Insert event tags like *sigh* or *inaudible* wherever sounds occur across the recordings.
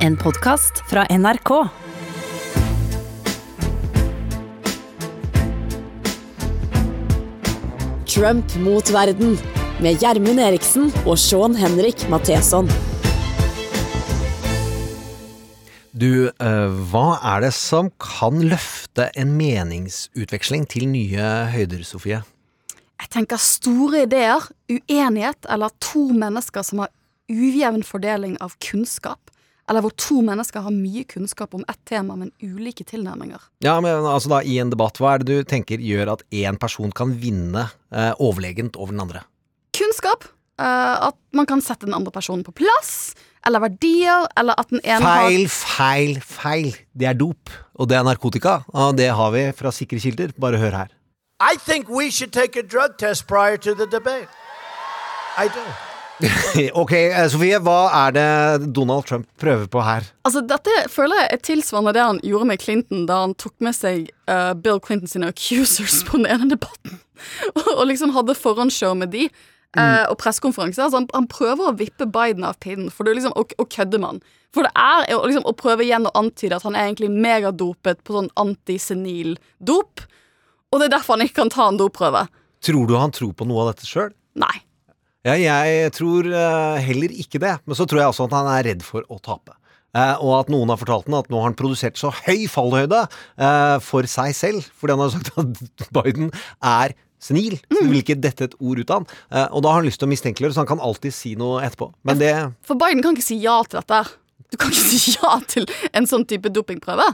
En podkast fra NRK. Trump mot verden med Gjermund Eriksen og Sean Henrik Matheson. Du, eh, hva er det som kan løfte en meningsutveksling til nye høyder, Sofie? Jeg tenker store ideer, uenighet eller to mennesker som har ujevn fordeling av kunnskap. Eller hvor to mennesker har mye kunnskap om ett tema, men ulike tilnærminger. Ja, men altså da, i en debatt, hva er det du tenker gjør at én person kan vinne eh, overlegent over den andre? Kunnskap. eh, at man kan sette den andre personen på plass. Eller verdier. Eller at den ene Feil, feil, feil. Det er dop. Og det er narkotika. Og det har vi fra sikre kilder. Bare hør her. I think we should take a drug test prior to the debate. I do. *laughs* ok, eh, Sofie, hva er det Donald Trump prøver på her? Altså, Dette føler jeg er tilsvarende det han gjorde med Clinton da han tok med seg uh, Bill Clinton sine accusers på den ene debatten. *laughs* og liksom hadde forhåndsshow med de. Uh, og pressekonferanse. Altså, han, han prøver å vippe Biden av pinnen for det er liksom, og, og kødde med han. For det er liksom, å prøve igjen å antyde at han er egentlig megadopet på sånn antisenil dop. Og det er derfor han ikke kan ta en doprøve. Tror du han tror på noe av dette sjøl? Nei. Ja, jeg tror eh, heller ikke det. Men så tror jeg også at han er redd for å tape. Eh, og at noen har fortalt ham at nå har han produsert så høy fallhøyde eh, for seg selv, fordi han har sagt at *laughs* Biden er senil. Så det vil ikke dette et ord ut av han. Eh, og da har han lyst til å mistenkeliggjøre, så han kan alltid si noe etterpå. Men det For Biden kan ikke si ja til dette. Du kan ikke *laughs* si ja til en sånn type dopingprøve.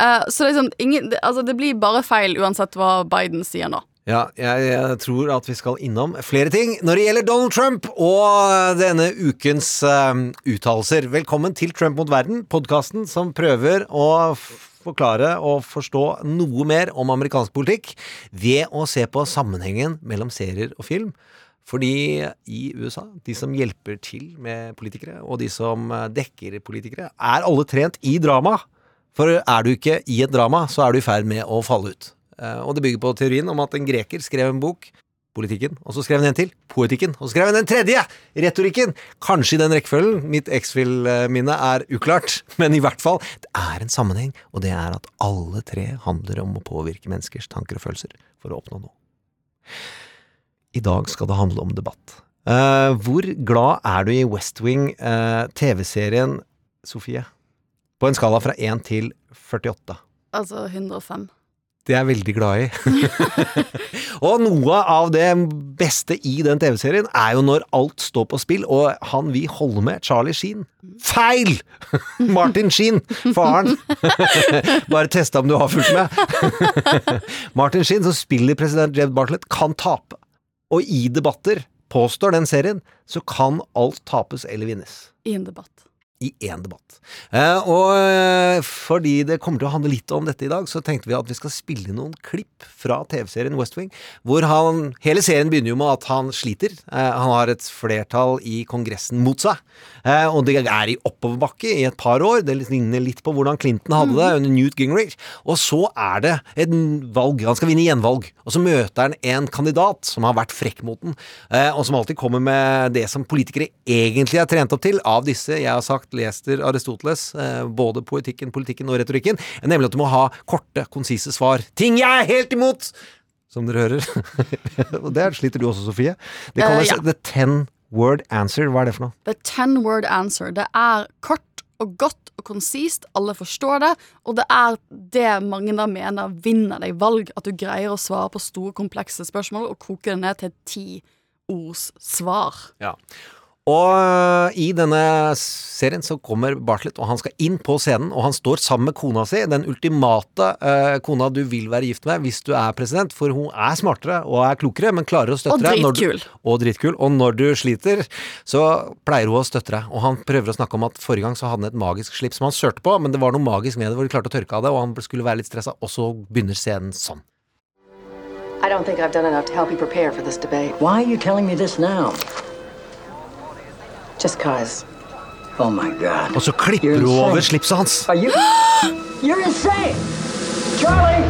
Eh, så det, er sånn, ingen, det, altså det blir bare feil uansett hva Biden sier nå. Ja, jeg, jeg tror at vi skal innom flere ting når det gjelder Donald Trump og denne ukens uh, uttalelser. Velkommen til Trump mot verden, podkasten som prøver å forklare og forstå noe mer om amerikansk politikk ved å se på sammenhengen mellom serier og film. Fordi i USA, de som hjelper til med politikere, og de som eh, dekker politikere, er alle trent i drama. For er du ikke i et drama, så er du i ferd med å falle ut. Eh, Og det bygger på teorien om at en greker skrev en bok, politikken, og så skrev han en til, poetikken, og så skrev han en tredje, retorikken. Kanskje i den rekkefølgen. Mitt X-Fill-minne er uklart, *laughs* men i hvert fall, det er en sammenheng, og det er at alle tre handler om å påvirke menneskers tanker og følelser for å oppnå noe. I dag skal det handle om debatt. Uh, hvor glad er du i West Wing, uh, TV-serien, Sofie? På en skala fra 1 til 48. Altså 105. Det er veldig glad i. *laughs* og noe av det beste i den TV-serien er jo når alt står på spill, og han vi holder med, Charlie Sheen. Feil! *laughs* Martin Sheen, faren. *laughs* Bare testa om du har fulgt med. Martin Sheen, som spiller president Jeb Bartlett, kan tape. Og i debatter, påstår den serien, så kan alt tapes eller vinnes I en debatt. I én debatt. Eh, og eh, fordi det kommer til å handle litt om dette i dag, så tenkte vi at vi skal spille noen klipp fra TV-serien West Wing, hvor han Hele serien begynner jo med at han sliter. Eh, han har et flertall i Kongressen mot seg, og det er i oppoverbakke i et par år. Det ligner litt på hvordan Clinton hadde det under Newt Gingrich. Og så er det et valg. Han skal vinne gjenvalg. Og så møter han en kandidat som har vært frekk mot den, og som alltid kommer med det som politikere egentlig er trent opp til av disse jeg har sagt lester Aristoteles, eh, både poetikken, politikken og retorikken, nemlig at du må ha korte, konsise svar. Ting jeg er helt imot! Som dere hører. *laughs* og der sliter du også, Sofie. Det kalles kalles ja. the ten word answer. Hva er det for noe? The ten word answer. Det er kort og godt og konsist. Alle forstår det. Og det er det mange da mener vinner deg valg. At du greier å svare på store, komplekse spørsmål og koke det ned til ti ords svar. Ja. Og øh, i denne serien så kommer Bartlett, og han skal inn på scenen, og han står sammen med kona si, den ultimate øh, kona du vil være gift med hvis du er president, for hun er smartere og er klokere, men klarer å støtte Og deg. du- dritkul. Og dritkul. Og når du sliter, så pleier hun å støtte deg. Og han prøver å snakke om at forrige gang så hadde han et magisk slips som han sørte på, men det var noe magisk med det hvor de klarte å tørke av det, og han skulle være litt stressa, og så begynner scenen sånn. I don't think I've done enough to help you prepare for this debate. Why are you telling me this now? Just cause. Oh my God. Og så klipper hun over slipset hans. You? *gasps* You're insane! Charlie!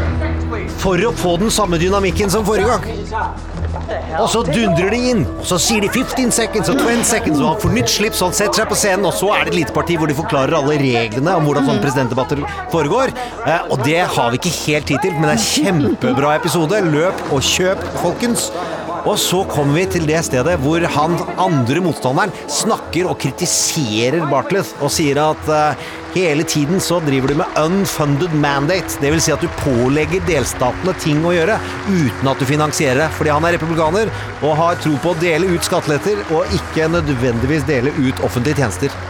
For å få den samme dynamikken som forrige gang. Og så dundrer de inn, og så sier de 15 seconds og 20 seconds, og han får nytt slips, og han setter seg på scenen, og så er det et lite parti hvor de forklarer alle reglene om hvordan sånne presidentdebatter foregår. Eh, Og det har vi ikke helt tid til, men det er en kjempebra episode. Løp og kjøp, folkens. Og så kommer vi til det stedet hvor han andre motstanderen snakker og kritiserer Bartlett og sier at uh, hele tiden så driver du med unfunded mandate. Det vil si at du pålegger delstatene ting å gjøre uten at du finansierer det. Fordi han er republikaner og har tro på å dele ut skatteletter og ikke nødvendigvis dele ut offentlige tjenester.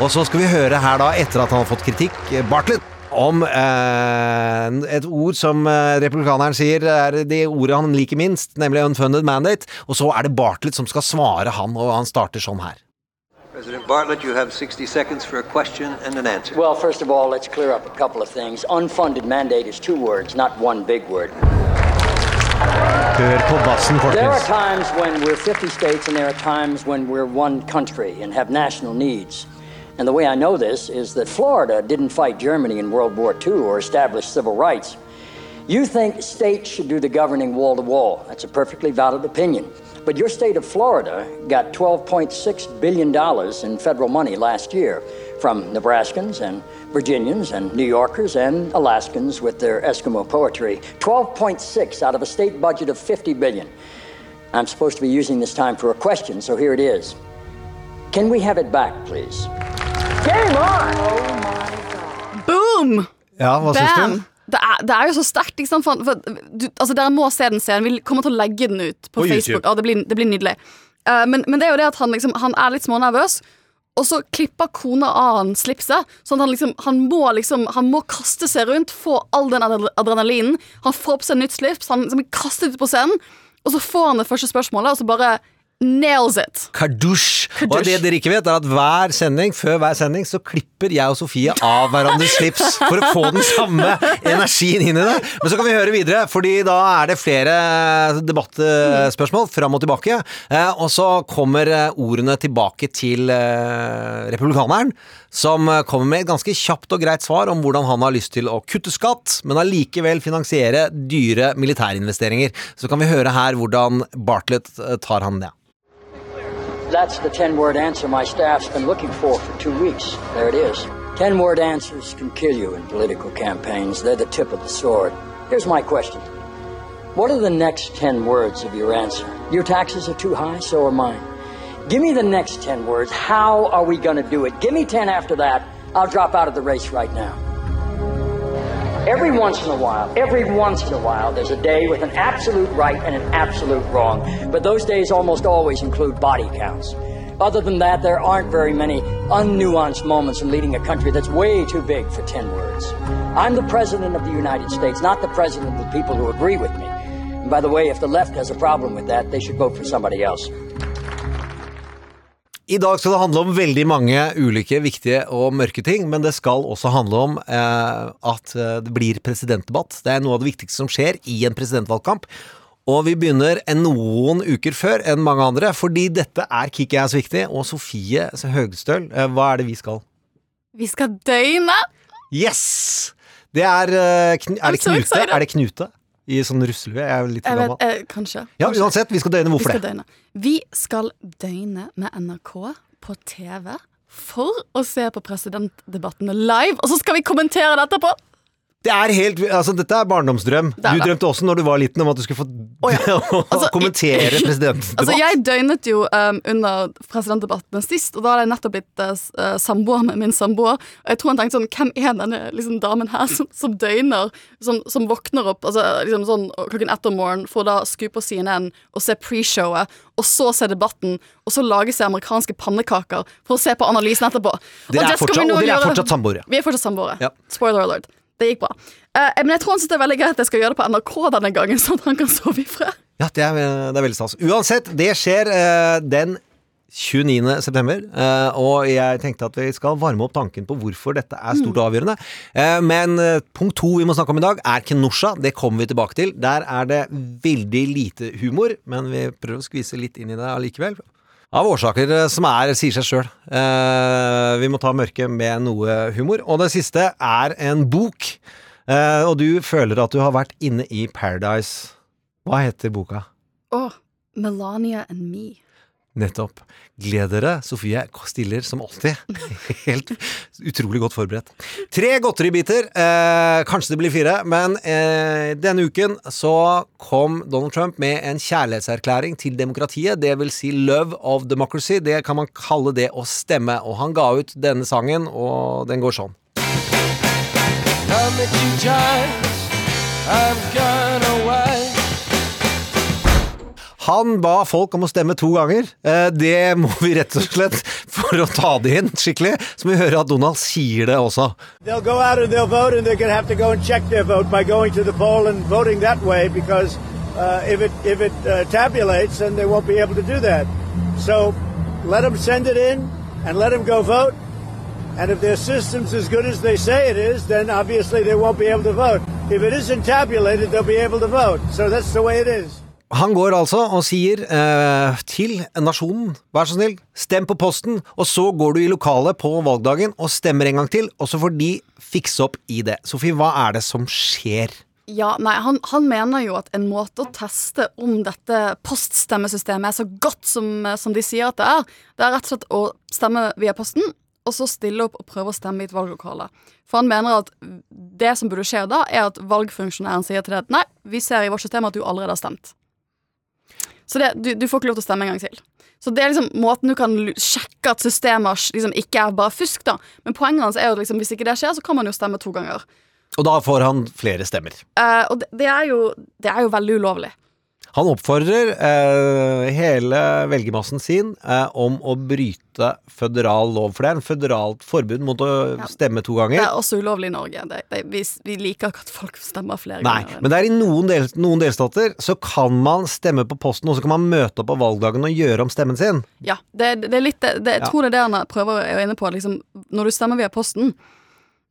Og så skal vi høre her da, etter at han har fått kritikk, Bartlett om eh, et ord som eh, republikaneren sier er det ordet han liker minst, nemlig unfunded mandate. Og så er det Bartlett som skal svare han, og han starter sånn her. President Bartlett, you have 60 seconds for a question and an answer. Well, first of all, let's clear up a couple of things. Unfunded mandate is two words, not one big word. Hør på bassen, There are folkens. times when we're 50 states and there are times when we're one country and have national needs. And the way I know this is that Florida didn't fight Germany in World War II or establish civil rights. You think states should do the governing wall to wall. That's a perfectly valid opinion. But your state of Florida got $12.6 billion in federal money last year from Nebraskans and Virginians and New Yorkers and Alaskans with their Eskimo poetry. 12.6 out of a state budget of 50 billion. I'm supposed to be using this time for a question, so here it is. Can we have it back, please? Game on! Boom! Ja, hva syns Bam! du? Det er, det er jo så sterkt. Ikke sant? For, for, du, altså, dere må se den scenen. Vi kommer til å legge den ut på, På YouTube. Facebook. Ja, det, blir, det blir nydelig. Eh, men, men det er jo det at han, liksom, han er litt smånervøs. Og så klipper kona av han slipset. Sånn at han liksom Han må liksom Han må kaste seg rundt, få all den adre- adrenalinen. Han får på seg nytt slips, han liksom blir kastet ut på scenen, og så får han det første spørsmålet, og så bare nails it. Kardusj. Og det dere ikke vet, er at hver sending, før hver sending, så klipper jeg og Sofie av hverandres slips for å få den samme energien inn i det. Men så kan vi høre videre, fordi da er det flere debattspørsmål fram og tilbake. Eh, Og så kommer eh, ordene tilbake til eh, republikaneren, som kommer med et ganske kjapt og greit svar om hvordan han har lyst til å kutte skatt, men allikevel finansiere dyre militærinvesteringer. Så kan vi høre her hvordan Bartlett tar han det. That's the 10 word answer my staff's been looking for for two weeks. There it is. 10 word answers can kill you in political campaigns. They're the tip of the sword. Here's my question What are the next 10 words of your answer? Your taxes are too high, so are mine. Give me the next 10 words. How are we going to do it? Give me 10 after that. I'll drop out of the race right now. Every once in a while, every once in a while, there's a day with an absolute right and an absolute wrong. But those days almost always include body counts. Other than that, there aren't very many unnuanced moments in leading a country that's way too big for 10 words. I'm the President of the United States, not the President of the people who agree with me. And by the way, if the left has a problem with that, they should vote for somebody else. I dag skal det handle om veldig mange ulike viktige og mørke ting, men det skal også handle om eh, at eh, det blir presidentdebatt. Det er noe av det viktigste som skjer i en presidentvalgkamp. Og vi begynner en noen uker før enn mange andre, fordi dette er Kickass viktig. Og Sofie Høgstøl, eh, hva er det vi skal? Vi skal døgne. Yes! Det er eh, Er det knute? Er det knute? I sånn russelue? Jeg er litt for gammel. eh, kanskje. Ja, kanskje. uansett, vi skal døgne. Vi Hvorfor skal det? døgne. Vi skal døgne med NRK på TV for å se på presidentdebattene live, og så skal vi kommentere det etterpå! Det er helt, altså Dette er barndomsdrøm. Det er Du drømte også når du var liten om at du skulle få oh, ja. *laughs* Altså, kommentere presidentdebatt. *laughs* Altså, jeg døgnet jo um, under presidentdebatten sist, og da hadde jeg nettopp blitt uh, samboer med min samboer. Og jeg tror han tenkte sånn Hvem er denne liksom, damen her som, som døgner, som, som våkner opp altså, liksom, sånn, klokken ett om morgenen for da skru på CNN og se pre-showet, og så se debatten, og så lage seg amerikanske pannekaker for å se på analysen etterpå. Dere er det fortsatt- og dere er fortsatt samboere. Vi er fortsatt samboere. Ja. Spoiler alert. Det gikk bra. Uh, men jeg tror han synes det er veldig greit at jeg skal gjøre det på NRK denne gangen, *laughs* sånn at han kan sove i fred. Ja, det er, det er veldig stas. Uansett, det skjer uh, den 29. september, uh, og jeg tenkte at vi skal varme opp tanken på hvorfor dette er stort og avgjørende. Eh, men punkt to vi må snakke om i dag, er Kenosha. Det kommer vi tilbake til. Der er det veldig lite humor, men vi prøver å skvise litt inn i det allikevel. Av årsaker eh, som er, sier seg sjøl. Eh, vi må ta mørket med noe humor. Og det siste er en bok. Eh, og du føler at du har vært inne i Paradise. Hva heter boka? Åh, Melania and me. Nettopp. Gled dere. Sofie stiller som alltid. *laughs* Helt utrolig godt forberedt. Tre godteribiter. Eh, kanskje det blir fire, men eh, denne uken så kom Donald Trump med en kjærlighetserklæring til demokratiet. Det vil si love of democracy. Det kan man kalle det å stemme. Og han ga ut denne sangen, og den går sånn. Han ba folk om å stemme to ganger. Eh, Det må vi rett og slett, for å ta det inn skikkelig, så vi høre at Donald sier det også. They'll go out and they'll vote, and they're going to have to go and check their vote by going to the poll and voting that way because uh, if it if it uh, tabulates, then they won't be able to do that. So let them send it in and let them go vote. And if their system's as good as they say it is, then obviously they won't be able to vote. If it isn't tabulated, they'll be able to vote. So that's the way it is. Han går altså og sier eh, til nasjonen, vær så snill, stem på posten, og så går du i lokalet på valgdagen og stemmer en gang til, og så får de fikse opp i det. Sofie, hva er det som skjer? Ja, nei, han, han mener jo at en måte å teste om dette poststemmesystemet er så godt som, som de sier at det er, det er rett og slett å stemme via posten, og så stille opp og prøve å stemme i et valglokale. For han mener at det som burde skje da, er at valgfunksjonæren sier til deg at nei, vi ser i vårt system at du allerede har stemt. Så det, du, du får ikke lov til å stemme en gang til. Så det er liksom måten du kan sjekke at systemet liksom ikke er bare fusk, da. Men poenget hans er jo liksom, hvis ikke det skjer, så kan man jo stemme to ganger. Og da får han flere stemmer. Uh, og det, det, er jo, det er jo veldig ulovlig. Han oppfordrer eh, hele velgermassen sin eh, om å bryte føderal lov, for det er en føderalt forbud mot å Ja. stemme to ganger. Det er også ulovlig i Norge. Det, det, vi, vi liker ikke at folk stemmer flere Nei, ganger. men det er i noen, del, noen delstater så kan man stemme på posten, og så kan man møte opp på valgdagen og gjøre om stemmen sin. Ja, det, det er litt Jeg tror det er det han prøver å være inne på. Liksom, når du stemmer via posten,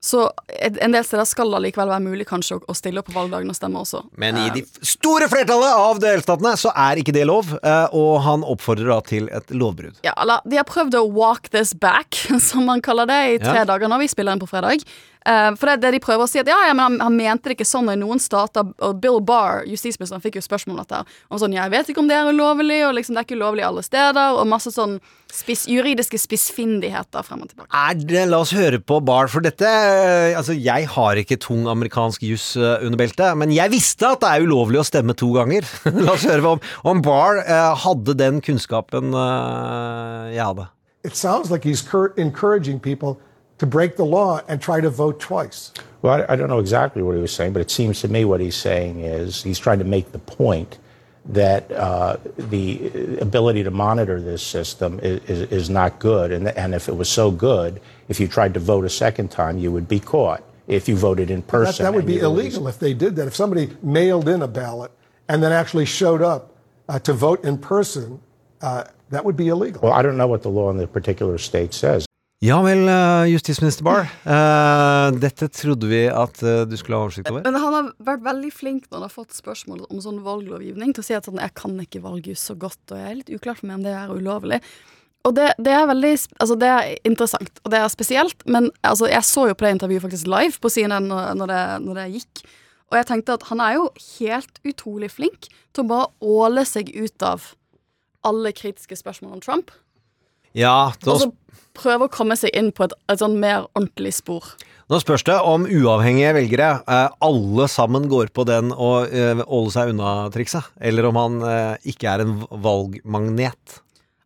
så en del steder skal det likevel være mulig kanskje å, stille opp på valgdagen og stemme også. Men i Eh, de store flertallet av delstatene så er ikke det lov, eh, og han oppfordrer da til et lovbrudd. ja, eller, De har prøvd å walk this back, *laughs* som man kaller det, i tre Ja. dager nå. Vi spiller inn på fredag. Eh, for det, det de prøver å si, at ja, ja, men han, han mente det ikke sånn i noen stater. Og Bill Barr, justisministeren, fikk jo spørsmål om dette. Og sånn, jeg vet ikke om det er ulovlig, og liksom det er ikke ulovlig alle steder. Og masse sånn spis, juridiske spissfindigheter frem og tilbake. Er det, La oss høre på Barr, for dette eh, Altså, jeg har ikke tung amerikansk juss eh, under beltet, men jeg visste at det er ulovlig å stemme to ganger. *laughs* La oss høre om, om Barr eh, hadde den kunnskapen eh, jeg hadde. It sounds like he's encouraging people to break the law and try to vote twice. Well, I, I don't know exactly what he was saying, but it seems to me what he's saying is he's trying to make the point that uh, the ability to monitor this system is, is, is not good. And, and if it was so good, if you tried to vote a second time, you would be caught if you voted in person. that would be illegal if they did that. If somebody mailed in a ballot and then actually showed up uh, to vote in person, uh, that would be illegal. Well, I don't know what the law in the particular state says. Ja vel, eh, justisminister Barr. Uh, dette trodde vi at uh, du skulle ha oversikt over. Men han har vært veldig flink når han har fått spørsmål om sånn valglovgivning, til å si at sånn, jeg kan ikke valgjus så godt, og jeg er litt uklart for meg om det er ulovlig. Og det, det er veldig Altså, det er interessant, og det er spesielt, men altså, jeg så jo på det intervjuet faktisk live på CNN når, når, det, når det gikk, og jeg tenkte at han er jo helt utrolig flink til å bare åle seg ut av alle kritiske spørsmål om Trump, Ja, da, og så prøve å komme seg inn på et, et sånn mer ordentlig spor. nå spørs det om uavhengige velgere eh, alle sammen går på den og eh, åle seg unna-trikset, eller om han eh, ikke er en valgmagnet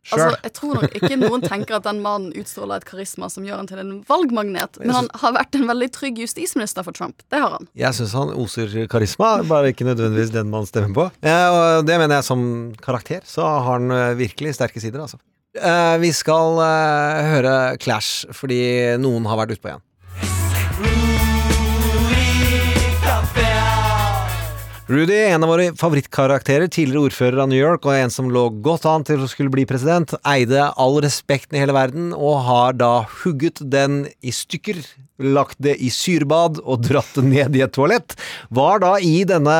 Sure. Altså, jeg tror nok ikke noen *laughs* tenker at den mannen utstråler et karisma som gjør han til en valgmagnet, men han har vært en veldig trygg justisminister for Trump. Det har han. Jeg syns han oser karisma, bare ikke nødvendigvis den man stemmer på. Og det mener jeg som karakter, så har han virkelig sterke sider, altså. Eh, vi skal uh, høre Clash fordi noen har vært utpå igjen. Rudy, en av våre favorittkarakterer, tidligere ordfører av New York og en som lå godt an til å skulle bli president, eide all respekten i hele verden og har da hugget den i stykker, lagt det i syrbad og dratt det ned i et toalett. Var da i denne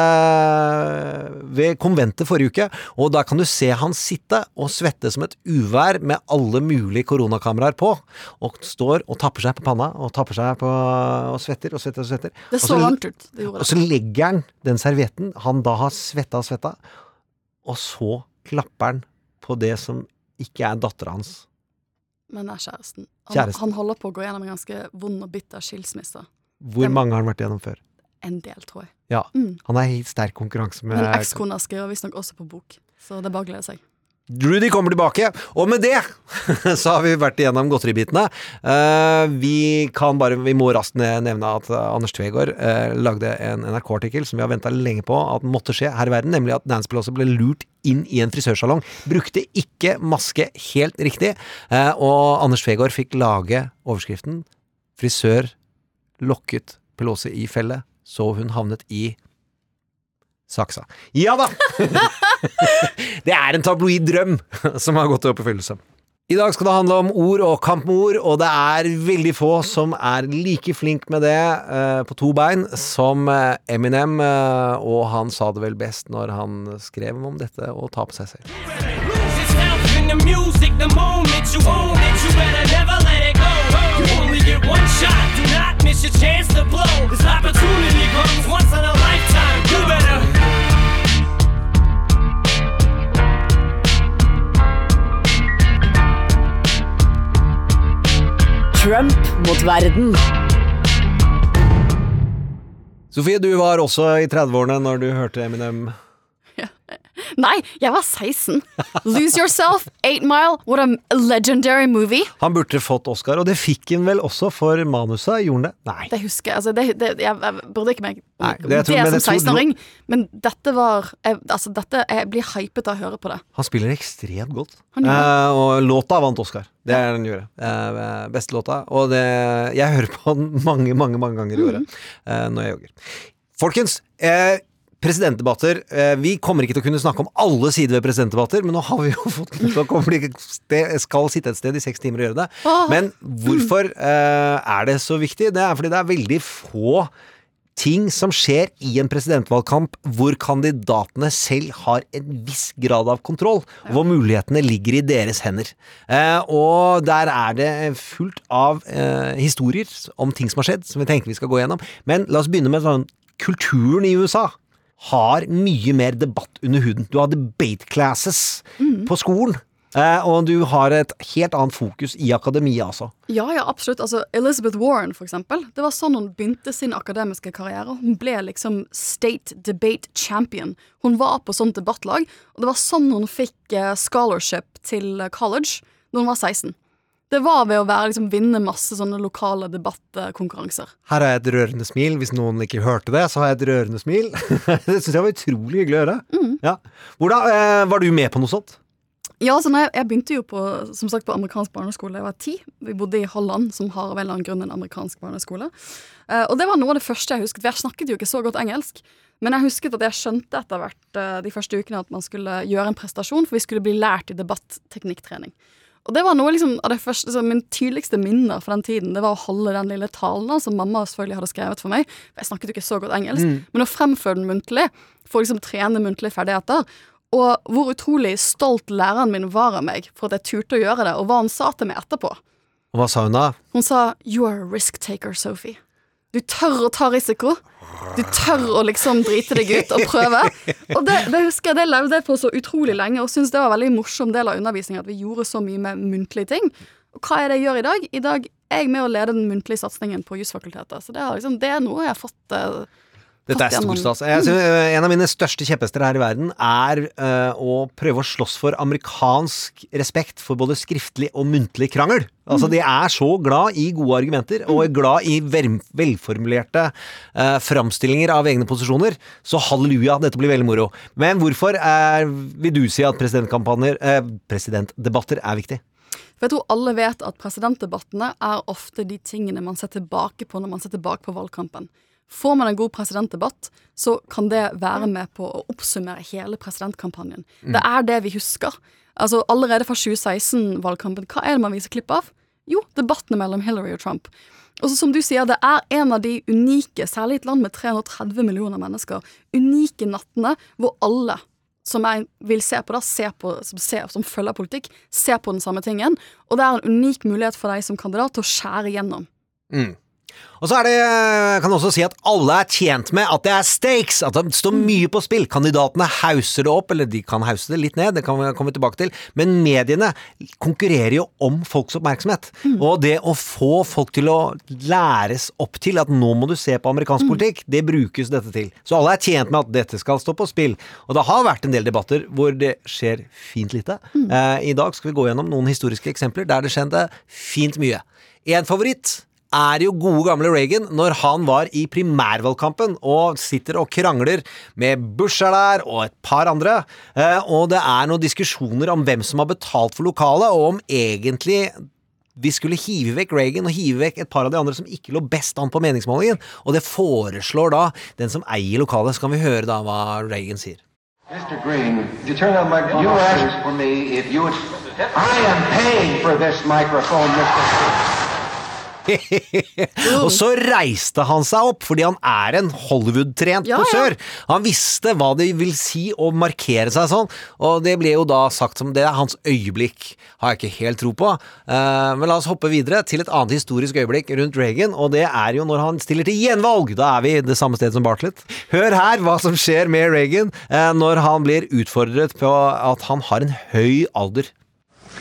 ved konventet forrige uke, og da kan du se han sitte og svette som et uvær med alle mulige koronakameraer på, og står og tapper seg på panna og tapper seg på og svetter og svetter og svetter. Det så varmt ut. Det gjorde og så legger han den servietten han da har svetta og svetta, og så klapper han på det som ikke er dattera hans. Men er kjæresten. Han, Kjæresten. han holder på å gå gjennom en ganske vond og bitter skilsmisse. Hvor mange har han vært igjennom før? En del, tror jeg. Ja. Mm. Han er i sterk konkurranse med Men ekskona skriver visstnok også på bok, så det bare gleder seg. Rudy kommer tilbake, og med det *laughs* så har vi vært igjennom godteribitene. Eh, vi kan bare, vi må raskt nevne at eh, Anders Tvegård eh, lagde en NRK-artikkel som vi har venta lenge på at måtte skje her i verden, nemlig at Nancy Pelosi ble lurt inn i en frisørsalong. Brukte ikke maske helt riktig, og Anders Tvegård fikk lage overskriften 'Frisør lokket Pelosi i felle', så hun havnet i saksa. Ja da! *laughs* Det er en tabloid drøm som har gått i oppfyllelse. I dag skal det handle om ord og kamp med ord, og det er veldig få som er like flink med det eh, på to bein som eh, Eminem, eh, og han sa det vel best når han skrev om dette å ta på seg selv. Trump mot verden. Sofie, du var også i 30-årene når du hørte Eminem. Nei, jeg var 16. Lose Yourself, Eight Mile, what a legendary movie. Han burde fått Oscar, og det fikk han vel også for manuset, gjorde han det? Nei. Det husker jeg. Altså, det, det, jeg, jeg burde ikke meg Nei, det, det tror- men som 16-åring, men dette var jeg, Altså, dette Jeg blir hypet av å høre på det. Han spiller ekstremt godt. Eh, og låta vant Oscar. Det er den gjorde. Eh, beste låta. Og det, jeg hører på den mange, mange mange ganger i året eh, når jeg jogger. Folkens, eh, presidentdebatter eh, Vi kommer ikke til å kunne snakke om alle sider ved presidentdebatter, men nå har vi jo *laughs* fått Nå kommer de det skal sitte et sted i seks timer og gjøre det. Men hvorfor eh, er det så viktig? Det er fordi det er veldig få ting som skjer i en presidentvalgkamp hvor kandidatene selv har en viss grad av kontroll, og hvor mulighetene ligger i deres hender. Eh, og der er det fullt av eh, historier om ting som har skjedd, som vi tenker vi skal gå gjennom. Men la oss begynne med sånn kulturen i USA. Har mye mer debatt under huden. Du har debate classes på skolen. Eh, og du har et helt annet fokus i akademia, altså. Ja, ja, absolutt. Altså, Elizabeth Warren, for eksempel. Det var sånn hun begynte sin akademiske karriere. Hun ble liksom state debate champion. Hun var på sånt debattlag, og det var sånn hun fikk eh, scholarship til eh, college da hun var 16. Det var ved å være, liksom, vinne masse sånne lokale debattkonkurranser. Her har jeg et rørende smil. Hvis noen ikke hørte det, så har jeg et rørende smil. *laughs* det syns jeg var utrolig hyggelig å høre. Ja. Hvordan, eh, var du med på noe sånt? Ja, så når jeg, jeg begynte jo på, som sagt, på amerikansk barneskole da jeg var ti. Vi bodde i Holland, som har av en eller annen grunn en amerikansk barneskole. Eh, og det var noe av det første jeg husket. For jeg snakket jo ikke så godt engelsk. Men jeg husket at jeg skjønte etter hvert eh, de første ukene at man skulle gjøre en prestasjon, for vi skulle bli lært i debatteknikktrening. Og det var noe liksom av det første, så Min tydeligste minner fra den tiden Det var å holde den lille talen som mamma selvfølgelig hadde skrevet for meg. Jeg snakket jo ikke så godt engelsk. Mm. Men å fremføre den muntlig, få liksom trene muntlige ferdigheter Og hvor utrolig stolt læreren min var av meg for at jeg turte å gjøre det, og hva han sa til meg etterpå. Og hva sa hun da? Hun sa 'You are a risk taker, Sophie'. Du tør å ta risiko. Du tør å liksom drite deg ut og prøve. Og det, det husker jeg, det levde jeg på så utrolig lenge, og syntes det var en veldig morsom del av undervisningen at vi gjorde så mye med muntlige ting. Og hva er det jeg gjør i dag? I dag er jeg med å lede den muntlige satsingen på jusfakultetet. Så det liksom, det er noe jeg har fått eh, Dette er storstas. Eh, En av mine største kjepphester her i verden er uh, å prøve å slåss for amerikansk respekt for både skriftlig og muntlig krangel. Altså, De er så glad i gode argumenter, og er glad i velformulerte uh, framstillinger av egne posisjoner. Så halleluja, dette blir veldig moro. Men hvorfor er, vil du si at presidentkampanjer, uh, presidentdebatter er viktig? For jeg tror alle vet at presidentdebattene er ofte de tingene man ser tilbake på når man ser tilbake på valgkampen. Får man en god presidentdebatt, så kan det være med på å oppsummere hele presidentkampanjen. Det er det vi husker. Altså Allerede fra 2016-valgkampen, hva er det man viser klipp av? Jo, debattene mellom Hillary og Trump. Og så som du sier, det er en av de unike, særlig i et land med 330 millioner mennesker, unike nattene hvor alle som jeg vil se på, da, se på som, ser, som følger politikk, ser på den samme tingen. Og det er en unik mulighet for deg som kandidat til å skjære gjennom. Mm. Og så er det, jeg kan også si at alle er tjent med at det er stakes, at det står mye på spill. Kandidatene hauser det opp, eller de kan hause det litt ned, det kan vi komme tilbake til, men mediene konkurrerer jo om folks oppmerksomhet. Og det å få folk til å læres opp til at nå må du se på amerikansk politikk, det brukes dette til. Så alle er tjent med at dette skal stå på spill. Og det har vært en del debatter hvor det skjer fint lite. Eh, I dag skal vi gå gjennom noen historiske eksempler der det skjedde fint mye. En favoritt er jo gode gamle Reagan når han var i primærvalgkampen og sitter og krangler med Bush er der og et par andre. Eh, og det er noen diskusjoner om hvem som har betalt for lokalet, og om egentlig vi skulle hive vekk Reagan og hive vekk et par av de andre som ikke lå best an på meningsmålingen. Og det foreslår da den som eier lokalet. Så kan vi høre da hva Reagan sier. Mr. Green, you turn on microphone. You asked for me if you would. I am paying for this microphone, Mr. Green. *laughs* og så reiste han seg opp, fordi han er en Hollywood-trent Ja, ja. Han visste hva det vil si å markere seg sånn, og det ble jo da sagt som det er hans øyeblikk. Har jeg ikke helt tro på. Uh, men la oss hoppe videre til et annet historisk øyeblikk rundt Reagan, og det er jo når han stiller til gjenvalg. Da er vi det samme sted som Bartlett. Hør her hva som skjer med Reagan uh, når han blir utfordret på at han har en høy alder.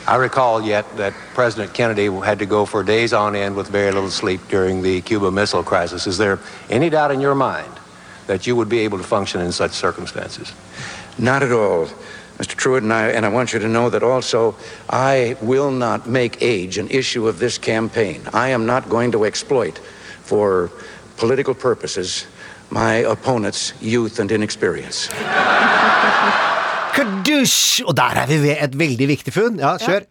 I recall yet that President Kennedy had to go for days on end with very little sleep during the Cuba Missile Crisis. Is there any doubt in your mind that you would be able to function in such circumstances? Not at all, Mr. Truitt, and I, and I want you to know that also I will not make age an issue of this campaign. I am not going to exploit for political purposes my opponent's youth and inexperience. *laughs* Kadusj! Og der er vi ved et veldig viktig funn. Ja, kjør.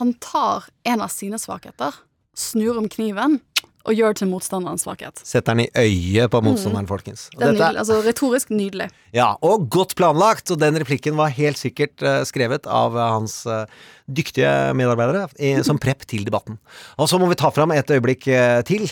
Han tar en av sine svakheter, snur om kniven og gjør til motstanderens svakhet. Setter den i øyet på motstanderen, folkens. Og Det er dette- nydelig, altså Retorisk nydelig. Ja, og godt planlagt, og den replikken var helt sikkert uh, skrevet av uh, hans uh, dyktige medarbeidere i, som prep til debatten. Og så må vi ta fram et øyeblikk til.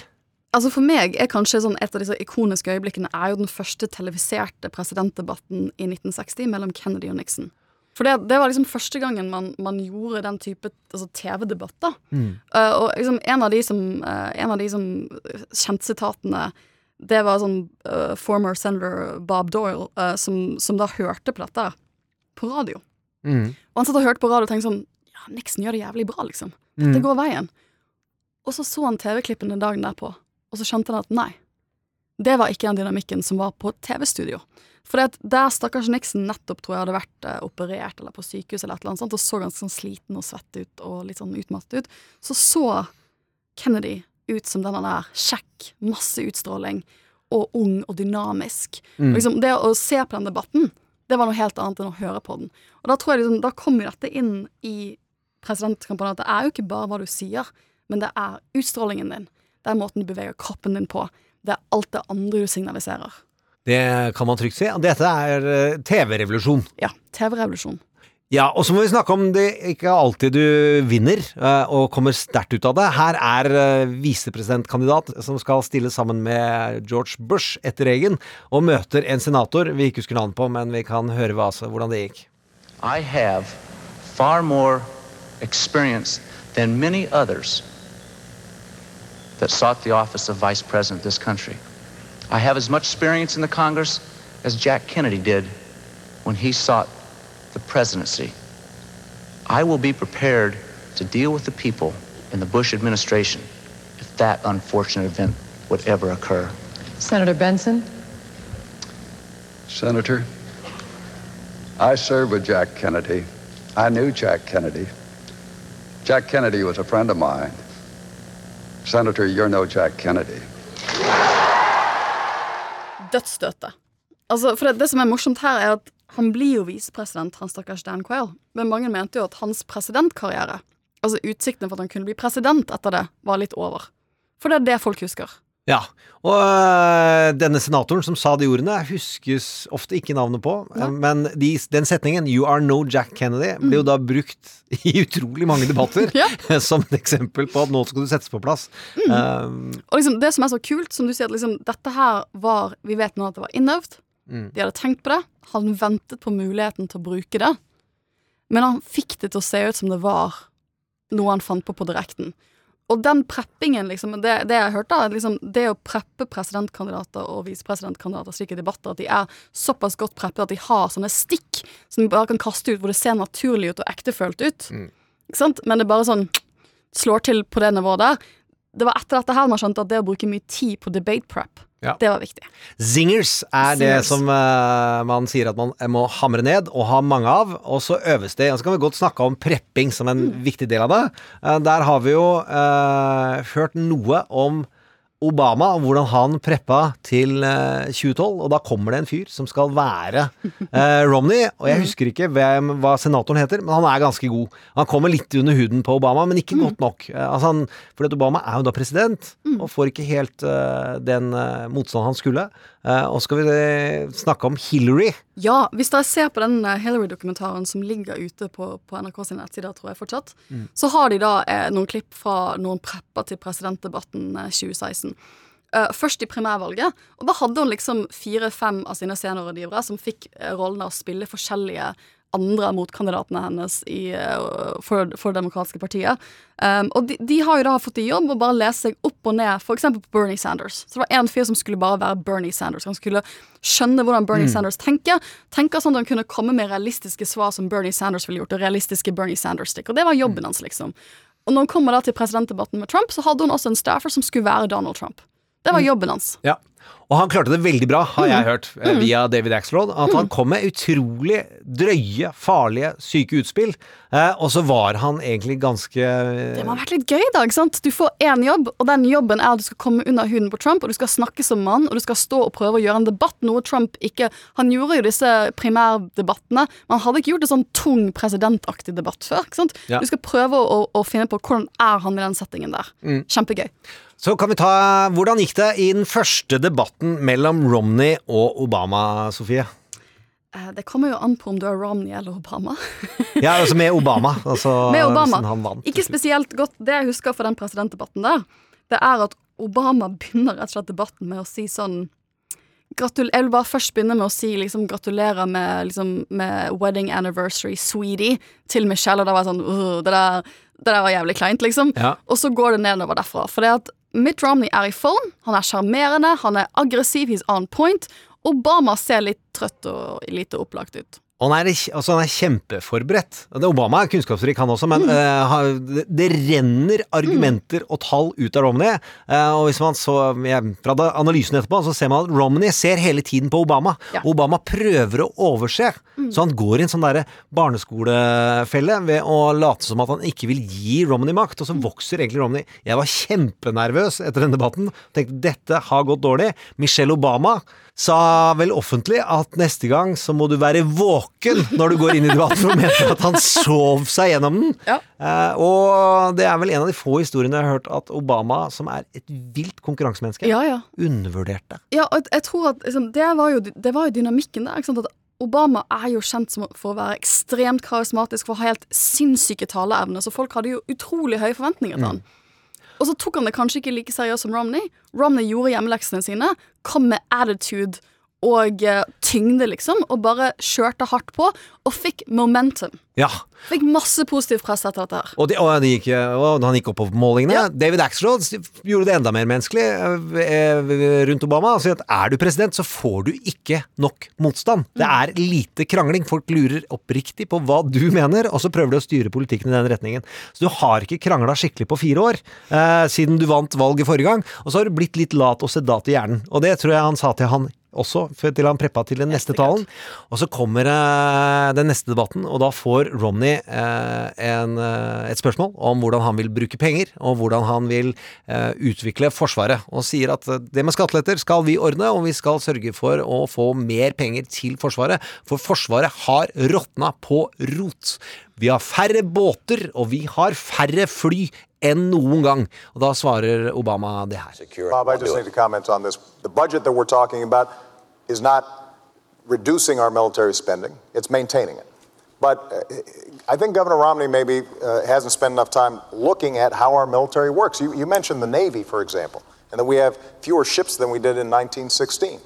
Altså For meg er kanskje sånn et av disse ikoniske øyeblikkene er jo den første televiserte presidentdebatten i 1960 mellom Kennedy og Nixon. For det, det var liksom første gangen man, man gjorde den type altså TV-debatt. da. Uh, og liksom en av de som, uh, en av de som kjente sitatene, det var sånn uh, former senator Bob Doyle, uh, som, som da hørte på dette på radio. Og han satt og hørte på radio og tenkte sånn Ja, Nixon gjør det jævlig bra, liksom. Dette Mm. går veien. Og så så han TV-klippene dagen derpå, og så skjønte han at nei, det var ikke den dynamikken som var på TV-studio. For der stakkars Nixon nettopp tror jeg hadde vært eh, operert eller på sykehus eller et eller annet sånt, og så ganske sånn sliten og svett ut og litt sånn utmattet ut, så så Kennedy ut som denne der kjekk, masse utstråling, og ung og dynamisk. Mm. Og Liksom, det å se på den debatten, det var noe helt annet enn å høre på den. Og da tror jeg liksom, da kom jo dette inn i presidentkampanjen, at det er jo ikke bare hva du sier, men det er utstrålingen din. Det er måten du beveger kroppen din på. Det er alt det andre du signaliserer. Det kan man trygt si. Dette er eh, TV-revolusjon. Ja. TV-revolusjon. Ja, og så må vi snakke om det ikke alltid du vinner eh, og kommer sterkt ut av det. Her er eh, visepresidentkandidat som skal stille sammen med George Bush etter Reagan, og møter en senator vi ikke husker navnet på, men vi kan høre hva, altså, hvordan det gikk. I have far more experience than many others that sought the office of vice president of this country. I have as much experience in the Congress as Jack Kennedy did when he sought the presidency. I will be prepared to deal with the people in the Bush administration if that unfortunate event would ever occur. Senator Benson? Senator, I served with Jack Kennedy. I knew Jack Kennedy. Jack Kennedy was a friend of mine. Senator, you're no Jack Kennedy. Dødsstøtet. Altså, for det, det som er morsomt her, er at han blir jo visepresident, han stakkars Dan Quayle. Men mange mente jo at hans presidentkarriere, altså utsiktene for at han kunne bli president etter det, var litt over. For det er det folk husker. Ja, og øh, denne senatoren som sa de ordene, huskes ofte ikke navnet på, Ja. men de, den setningen 'You are no Jack Kennedy' ble jo da brukt *laughs* i utrolig mange debatter *laughs* *laughs* som et eksempel på at nå skal du settes på plass. Um, Og liksom, det som er så kult, som du sier, at liksom, dette her var Vi vet nå at det var innøvd. Mm. De hadde tenkt på det. Han ventet på muligheten til å bruke det. Men han fikk det til å se ut som det var noe han fant på på direkten. Og den preppingen, liksom, det, det jeg hørte, er liksom, det å preppe presidentkandidater og visepresidentkandidater slik i debatter, at de er såpass godt preppet at de har sånne stikk som de bare kan kaste ut, hvor det ser naturlig ut og ektefølt ut. Ikke sant? Men det bare sånn slår til på det nivået der. Det var etter dette her man skjønte at det å bruke mye tid på debate prep, Ja. det var viktig. Zingers er det som uh, man sier at man må hamre ned og ha mange av, og så øves det. Og så kan vi godt snakke om prepping som en viktig del av det. Uh, der har vi jo uh, hørt noe om Obama, hvordan han preppa til eh, 2012, og da kommer det en fyr som skal være eh, Romney, og jeg husker ikke hvem, hva senatoren heter, men han er ganske god. Han kommer litt under huden på Obama, men ikke godt nok. Eh, altså han, fordi Obama er jo da president, og får ikke helt eh, den uh, motstanden han skulle. Eh, og skal vi eh, snakke om Hillary. Ja, hvis dere ser på den eh, Hillary-dokumentaren som ligger ute på, på NRK sine nettsider, tror jeg fortsatt, Mm. så har de da eh, noen klipp fra noen prepper til presidentdebatten eh, 2016. Eh, først i primærvalget, og da hadde hun liksom fire-fem av sine seniorrådgivere som fikk eh, rollen av å spille forskjellige andre motkandidatene hennes i, uh, for, for Det demokratiske partiet. Um, og de, de har jo da fått i jobb å bare lese seg opp og ned, f.eks. på Bernie Sanders. Så det var en fyr som skulle bare være Bernie Sanders. Han skulle skjønne hvordan Bernie Mm. Sanders tenker. Tenker sånn at han kunne komme med realistiske svar som Bernie Sanders ville gjort, og realistiske Bernie Sanders-stikk. Og det var jobben hans, liksom. Og når hun kommer da til presidentdebatten med Trump, så hadde hun også en staffer som skulle være Donald Trump. Det var jobben hans. Ja. Og han klarte det veldig bra, har jeg Mhm. hørt, eh, Mhm. via David Axelrod. At han kom med utrolig drøye, farlige, syke utspill. Eh, og så var han egentlig ganske Det må ha vært litt gøy, da. ikke sant? Du får én jobb, og den jobben er at du skal komme under huden på Trump, og du skal snakke som mann, og du skal stå og prøve å gjøre en debatt, noe Trump ikke Han gjorde jo disse primærdebattene, men han hadde ikke gjort en sånn tung presidentaktig debatt før. ikke sant? Ja. Du skal prøve å, å finne på hvordan er han i den settingen der. Mm. Kjempegøy. Så kan vi ta Hvordan gikk det i den første debatten mellom Romney og Obama, Sofie? Eh, Det kommer jo an på om du er Romney eller Obama. *laughs* Ja, altså med Obama. Altså, Med Obama. Han vant. Ikke spesielt godt. Det jeg husker fra den presidentdebatten der, det er at Obama begynner rett og slett debatten med å si sånn jeg vil bare først begynne med å si liksom, gratulerer med, liksom, med wedding anniversary, sweetie, til Michelle. Og da var jeg sånn det, der, det der var jævlig kleint, liksom. Ja. Og så går det nedover derfra. For det at Mitt Romney er i form, han er sjarmerende, han er aggressiv, he's on point. Obama ser litt trøtt og lite opplagt ut. Han er, altså han er kjempeforberedt. Obama er kunnskapsrik, han også, men mm. uh, det, renner argumenter og tall ut av Romney. Uh, og hvis man så Fra analysen etterpå, så ser man at Romney ser hele tiden på Obama. Obama prøver å overse, så han går i en sånn derre barneskolefelle ved å late som at han ikke vil gi Romney makt, og så vokser egentlig Romney. Jeg var kjempenervøs etter den debatten. Tenkte dette har gått dårlig. Michelle Obama sa vel offentlig at neste gang så må du være våken når du går inn i debatten, for mener at han sov seg gjennom den. Eh, og det er vel en av de få historiene jeg har hørt at Obama, som er et vilt konkurransemenneske, Ja, ja. undervurderte. Ja, og jeg tror at liksom, det, var jo, det var jo dynamikken der. At Obama er jo kjent for å være ekstremt karismatisk, for å ha helt sinnssyke taleevner, så folk hadde jo utrolig høye forventninger til han. Og så tok han det kanskje ikke like seriøst som Romney. Romney gjorde hjemmeleksene sine, kom med attitude og eh, tyngde, liksom, og bare kjørte hardt på, og fikk momentum. Ja. Fikk masse positiv press etter dette her. Og, de, og, de gikk, og han gikk opp på målingene. David Axelrod gjorde det enda mer menneskelig eh, rundt Obama. Han sier at er du president, så får du ikke nok motstand. Det er lite krangling. Folk lurer oppriktig på hva du mener, og så prøver de å styre politikken i den retningen. Så du har ikke krangla skikkelig på fire år, eh, siden du vant valget forrige gang. Og så har du blitt litt lat og sedat i hjernen. Og det tror jeg han sa til han også, til han preppa til den neste talen. Og så kommer eh, den neste debatten, og da får Romney eh, en, eh, et spørsmål om hvordan han vil bruke penger, og hvordan han vil eh, utvikle Forsvaret. Og sier at eh, det med skatteletter skal vi ordne, og vi skal sørge for å få mer penger til Forsvaret. For Forsvaret har råtna på rot. Vi har færre båter, og vi har færre fly enn noen gang. Og da svarer Obama det her. Bob, I just need to comment on this. The budget that we're talking about is not reducing our military spending, it's maintaining it. But uh, I think Governor Romney maybe uh, hasn't spent enough time looking at how our military works. You, you mentioned the Navy, for example, and that we have fewer ships than we did in 1916.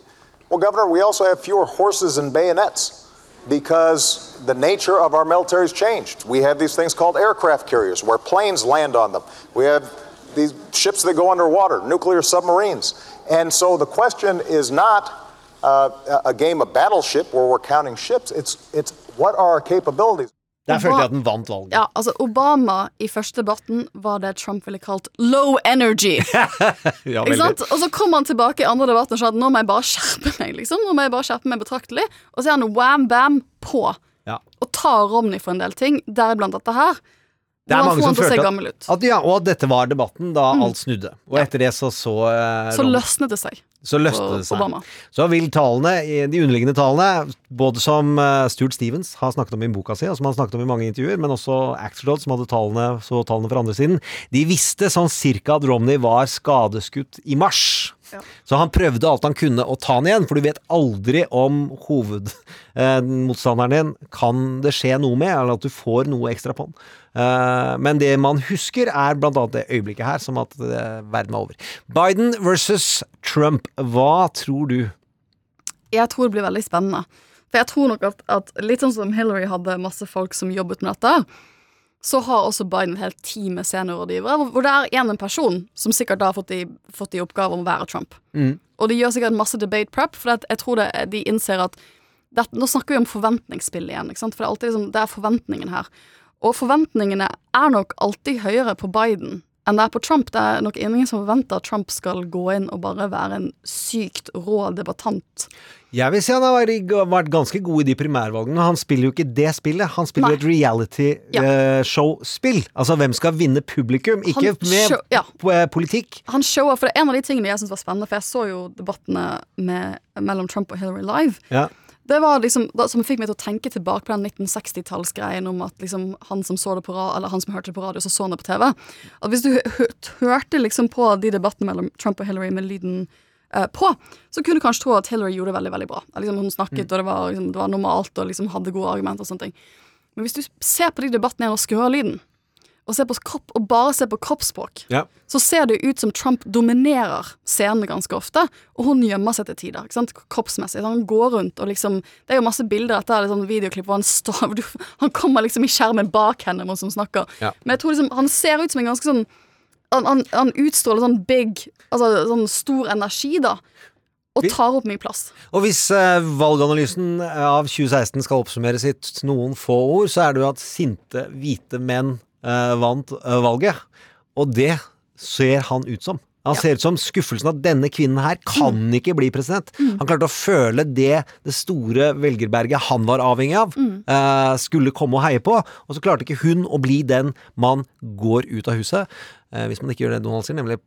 Well, Governor, we also have fewer horses and bayonets because the nature of our military has changed. We have these things called aircraft carriers where planes land on them. We have these ships that go underwater, nuclear submarines. And so the question is not uh, a game of battleship where we're counting ships. It's, it's what are our capabilities? Der følte jeg at den vant valget. Ja, altså Obama i første debatten var det Trump ville kalt low energy. *laughs* Ja, Ikke sant? Og så kom han tilbake i andre debatten og sa at nå må jeg bare skjerpe meg. liksom Nå må jeg bare skjerpe meg betraktelig Og så er han wham bam på. Ja. Og tar Romney for en del ting, deriblant dette her. Det er mange som følte at, at, ja, og at dette var debatten da Mm. alt snudde. Og etter det så så eh, Så løsnet det seg. så løsnet det seg. Obama. Så vil tallene, de underliggende tallene, både som eh, Stuart Stevens har snakket om i boka si, og som han snakket om i mange intervjuer, men også Axelrod, som hadde tallene, så tallene fra andre siden, de visste sånn cirka at Romney var skadeskutt i mars. Så han prøvde alt han kunne å ta han igjen, for du vet aldri om hovedmotstanderen din kan det skje noe med, eller at du får noe ekstra på den. Eh, men det man husker, er blant annet det øyeblikket her, som at eh, verden er over. Biden versus Trump, hva tror du? Jeg tror det blir veldig spennende. For jeg tror nok at, at litt sånn som Hillary hadde masse folk som jobbet med dette, så har også Biden et helt team med seniorrådgivere, hvor- det er én person som sikkert da har fått i, fått i oppgave om å være Trump. Mm. Og de gjør sikkert masse debate prep, for jeg tror det, de innser at det, Nå snakker vi om forventningsspill igjen, for det er alltid liksom, det er forventningen her. Og forventningene er nok alltid høyere på Biden enn det er på Trump. Det er nok ingen som forventer at Trump skal gå inn og bare være en sykt rå debattant. Jeg vil si han har vært, ganske god i de primærvalgene. Han spiller jo ikke det spillet, han spiller Nei. et reality-show-spill. altså hvem skal vinne publikum, ikke Han med show- ja. eh, politikk. Han shower, for det er En av de tingene jeg synes var spennende, for jeg så jo debattene med, mellom Trump og Hillary live. Ja. Det var liksom, da, som fikk meg til å tenke tilbake på den 1960-tallsgreien om at liksom han som så det på radio, eller han som hørte det på radio, så så han det på TV. At Hvis du hø hørte liksom på de debattene mellom Trump og Hillary med lyden eh, på, så kunne du kanskje tro at Hillary gjorde det veldig veldig bra. Liksom, hun snakket, og det var, liksom, det var normalt, og liksom hadde gode argumenter og sånne ting. Men hvis du ser på de debattene igjen og skrur lyden, og, på kropp, og bare ser på kroppsspråk, Ja. så ser det ut som Trump dominerer scenene ganske ofte, og hun gjemmer seg til tider, ikke sant, kroppsmessig. Han går rundt og liksom Det er jo masse bilder, dette er sånn videoklipp hvor han står *laughs* Han kommer liksom i skjermen bak henne mens hun snakker. Ja. Men jeg tror liksom han ser ut som en ganske sånn Han, han, han utstråler sånn big Altså sånn stor energi, da. Og tar opp mye plass. Og hvis eh, valganalysen av 2016 skal oppsummeres i noen få ord, så er det jo at sinte, hvite menn eh, vant eh, valget. Og det ser han ut som. Han ser ut som skuffelsen at denne kvinnen her kan ikke bli president. Han klarte å føle det det store velgerberget han var avhengig av, eh, skulle komme og heie på. Og så klarte ikke hun å bli den man går ut av huset, eh, hvis man ikke gjør det Donald sier, nemlig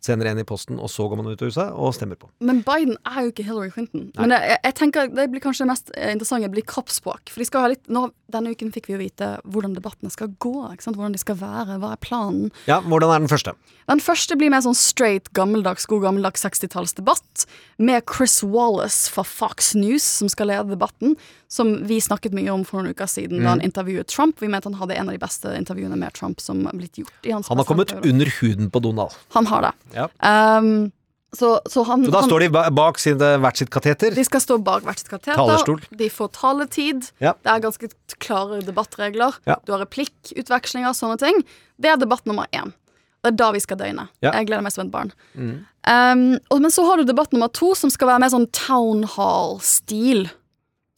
sender en i posten, og så går man ut av huset og stemmer på. Men Biden er jo ikke Hillary Clinton. Men jeg, jeg tenker det blir kanskje det mest eh, interessante blir kroppsspråk. For de skal ha litt nå, Denne uken fikk vi jo vite hvordan debattene skal gå. Hvordan de skal være. Hva er planen? Ja, hvordan er den første? Den første blir mer sånn straight, gammeldags, god gammeldags 60-tallsdebatt. Med Chris Wallace fra Fox News som skal lede debatten. Som vi snakket mye om for noen uker siden da han Mm. intervjuet Trump. Vi mente han hadde en av de beste intervjuene med Trump som blitt gjort. i hans Han har kommet under huden på Donald. Han har det. Ja. Um, så, så han Så da han, står de bak sin, hvert sitt kateter. De skal stå bak hvert sitt kateter. Talerstol. De får taletid. Ja. Det er ganske klare debattregler. Ja. Du har replikkutvekslinger, og sånne ting. Det er debatt nummer én. Det er da vi skal døgne. Ja. Jeg gleder meg som et barn. Mm. Um, og, men så har du debatt nummer to, som skal være mer sånn town hall-stil.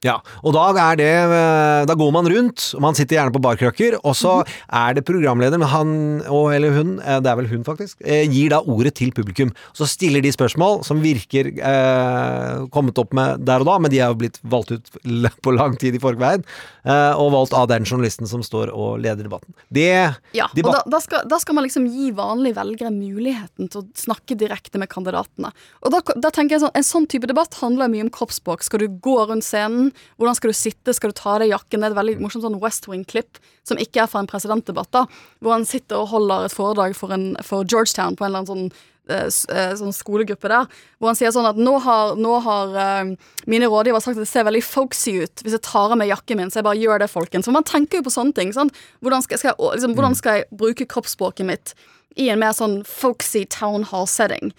Ja, og da er det eh, Da går man rundt, og man sitter gjerne på barkrøkker, og så Mhm. er det programlederen, han og eller hun, eh, det er vel hun faktisk, eh, gir da ordet til publikum. Så stiller de spørsmål som virker eh, kommet opp med der og da, men de er jo blitt valgt ut *laughs* på lang tid i forveien, eh, og valgt av den journalisten som står og leder debatten. Det Ja, og da, da, skal, da skal man liksom gi vanlige velgere muligheten til å snakke direkte med kandidatene. Og da, da tenker jeg sånn, En sånn type debatt handler mye om kroppsspråk. Skal du gå rundt scenen? Hvordan skal du sitte? Skal du ta av deg jakken? Det er et veldig morsomt sånn West Wing-klipp som ikke er fra en presidentdebatt, da, hvor han sitter og holder et foredrag for, en, for Georgetown på en eller annen sånn eh, eh, sånn skolegruppe der, hvor han sier sånn at nå har, nå har eh, mine rådgivere sagt at det ser veldig folksy ut hvis jeg tar av meg jakken min, så jeg bare gjør det, folkens. For man tenker jo på sånne ting. sant? Hvordan skal, skal, jeg, liksom, hvordan skal jeg bruke kroppsspråket mitt i en mer sånn folksy town hall-setting?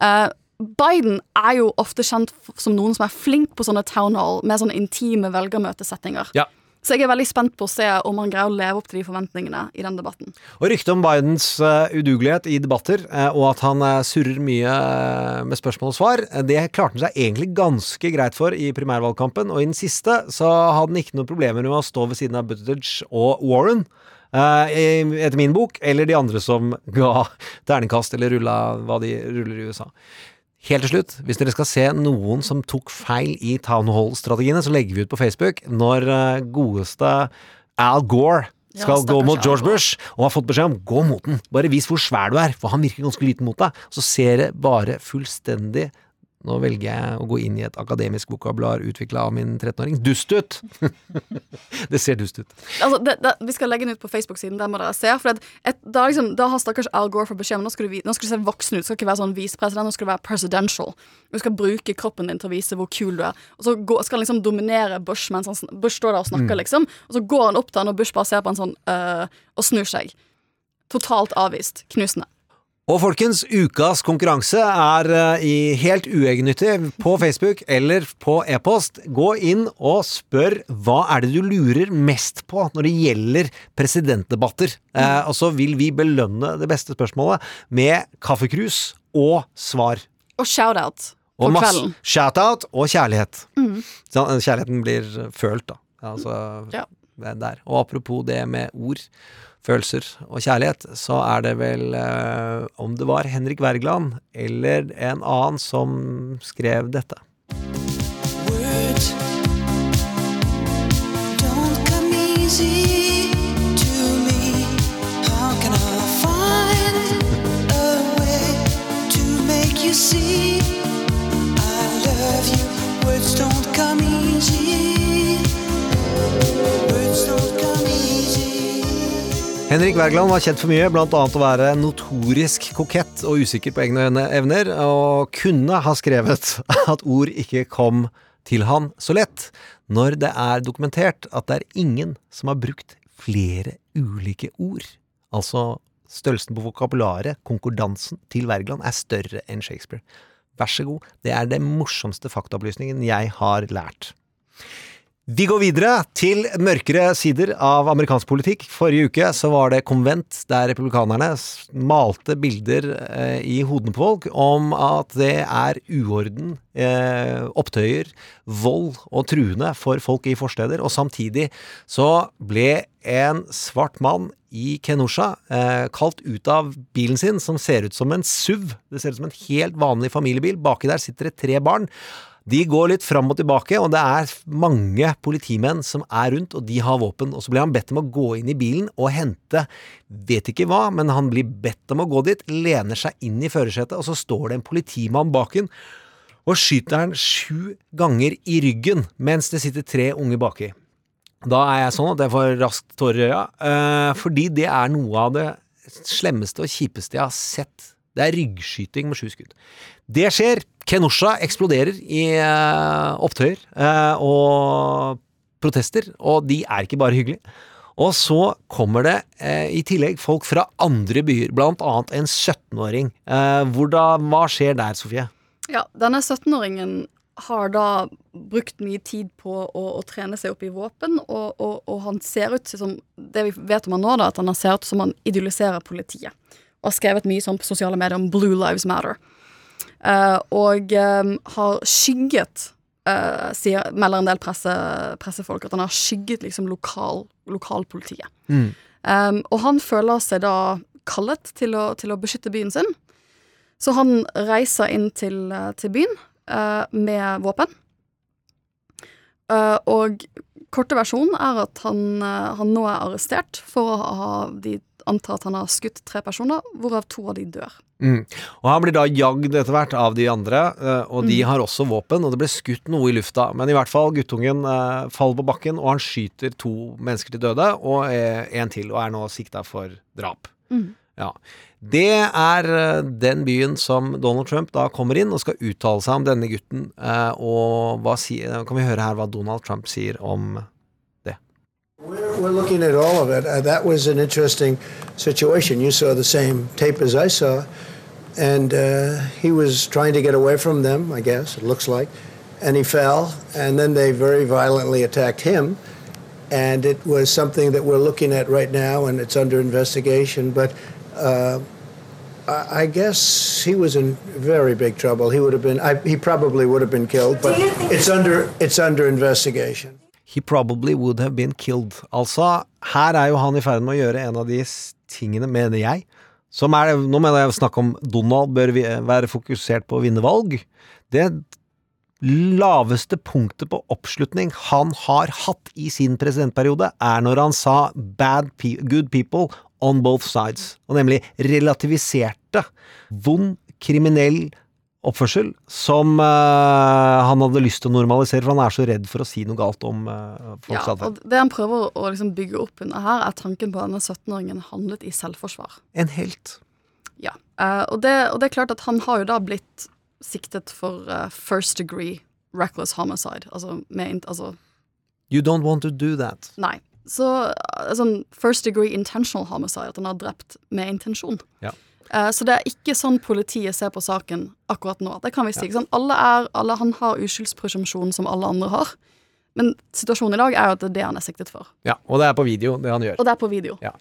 Eh, Biden er jo ofte kjent som noen som er flink på sånne town hall, med sånne intime velgermøtesettinger. Ja. Så jeg er veldig spent på å se om han greier å leve opp til de forventningene i den debatten. Og ryktet om Bidens uh, udugelighet i debatter, uh, og at han uh, surrer mye med spørsmål og svar, det klarte han seg egentlig ganske greit for i primærvalgkampen, og i den siste så hadde han ikke noen problemer med å stå ved siden av Buttigieg og Warren. etter min bok, eller de andre som ga terningkast eller rulla hva de ruller i USA. Helt til slutt, hvis dere skal se noen som tok feil i Town Hall-strategiene, så legger vi ut på Facebook når eh, godeste Al Gore Ja, skal gå mot George Bush, og har fått beskjed om gå mot den. Bare vis hvor svær du er, for han virker ganske liten mot deg. Så ser det bare fullstendig nå velger jeg å gå inn i et akademisk vokabular utvikla av min 13-åring. Dust ut! *laughs* det ser dust ut. Altså, det, det, vi skal legge den ut på Facebook-siden, der må dere se. For det, et, da, liksom, da har stakkars Al Gore fått beskjed om nå skal, du, nå skal du se voksen ut. Du skal ikke være sånn visepresident, nå skal du være presidential. Du skal bruke kroppen din til å vise hvor kul du er. Og så gå, skal han liksom dominere Bush mens han, Bush står der og snakker, Mm. liksom. Og så går han opp til han, og Bush bare ser på han sånn øh, og snur seg. Totalt avvist. Knusende. Og folkens, ukas konkurranse er eh, i helt uegennyttig på Facebook eller på e-post. Gå inn og spør hva er det du lurer mest på når det gjelder presidentdebatter. Eh, og så vil vi belønne det beste spørsmålet med kaffekrus og svar. Og shout-out på kvelden. shout-out og kjærlighet. Mm. Så Kjærligheten blir følt, da. Altså, Ja. er der. Og apropos det med ord, følelser og kjærlighet, så er det vel eh, Om det var Henrik Wergeland eller en annen som skrev dette. Words don't come easy Henrik Wergeland var kjent for mye, annet å være notorisk kokett og usikker på egne evner, og kunne ha skrevet *laughs* at ord ikke kom til han så lett, når det er dokumentert at det er ingen som har brukt flere ulike ord. Altså, størrelsen på vokabularet, konkordansen, til Wergeland er større enn Shakespeare. Vær så god, det er den morsomste faktaopplysningen jeg har lært. Vi går videre til mørkere sider av amerikansk politikk. Forrige uke så var det konvent der republikanerne malte bilder eh, i hodene på folk om at det er uorden, eh, opptøyer, vold og truende for folk i forsteder. Og samtidig så ble en svart mann i Kenosha eh, kalt ut av bilen sin, som ser ut som en SUV. Det ser ut som en helt vanlig familiebil. Baki der sitter det tre barn. De går litt fram og tilbake, og det er mange politimenn som er rundt, og de har våpen. Og så blir han bedt om å gå inn i bilen og hente vet ikke hva, men han blir bedt om å gå dit, lener seg inn i førersetet, og så står det en politimann baken og skyter han sju ganger i ryggen mens det sitter tre unge baki. Da er jeg sånn at jeg får raskt tårer i øya, eh, fordi det er noe av det slemmeste og kjipeste jeg har sett. Det er ryggskyting med sju skudd. Det skjer. Kenosha eksploderer i eh, opptøyer eh, og protester, og de er ikke bare hyggelige. Og så kommer det eh, i tillegg folk fra andre byer, blant annet en 17-åring. Eh, hva skjer der, Sofie? Ja, denne 17-åringen har da brukt mye tid på å, å trene seg opp i våpen, og, og, og han ser ut som Det vi vet om han nå, da, at han ser ut som han idoliserer politiet. Og har skrevet mye sånn på sosiale medier om Blue Lives Matter. Eh, og eh, har skygget eh, sier, melder en del presse, pressefolk at han har skygget liksom lokal, lokalpolitiet. Mm. Um, og han føler seg da kallet til å, til å beskytte byen sin. Så han reiser inn til, til byen uh, med våpen. Uh, og korte versjonen er at han, uh, han nå er arrestert for å ha De antar at han har skutt tre personer, hvorav to av de dør. Mm. Og han blir da jagd etter hvert av de andre, eh, og de Mm. har også våpen, og det ble skutt noe i lufta. Men i hvert fall, guttungen eh, faller på bakken, og han skyter to mennesker til døde, og eh, en til, og er nå sikta for drap. Mm. Ja. Det er den byen som Donald Trump da kommer inn og skal uttale seg om denne gutten, eh, og hva sier, kan vi høre her hva Donald Trump sier om. We're, we're looking at all of it. Uh, that was an interesting situation. You saw the same tape as I saw. And uh, he was trying to get away from them, I guess, it looks like. And he fell. And then they very violently attacked him. and it was something that we're looking at right now, and it's under investigation. But uh, I I guess he was in very big trouble. He would have been. I, he probably would have been killed. But it's under. It's under investigation. He probably would have been killed. Altså, her er jo han i ferd med å gjøre en av de tingene, mener jeg, som er Nå mener jeg snakk om Donald bør være fokusert på å vinne valg. Det laveste punktet på oppslutning han har hatt i sin presidentperiode, er når han sa bad pe good people on both sides, og nemlig relativiserte vond, kriminell oppførsel som uh, han hadde lyst til å normalisere, for han er så redd for å si noe galt om uh, folks Ja, atferd. det han prøver å liksom bygge opp under her, er tanken på at denne 17-åringen handlet i selvforsvar. En helt. Ja, Uh, og, det, og det er klart at han har jo da blitt siktet for first degree reckless homicide. Altså med altså, You don't want to do that. Nei. Så sånn first degree intentional homicide, at han har drept med intensjon. Ja. Eh, så det er ikke sånn politiet ser på saken akkurat nå. Det kan vi si. Ja. Alle er, alle, han har uskyldspresumpsjon som alle andre har. Men situasjonen i dag er jo at det er det han er siktet for. Ja, og det er på video, det han gjør. Og det er på video. Ja.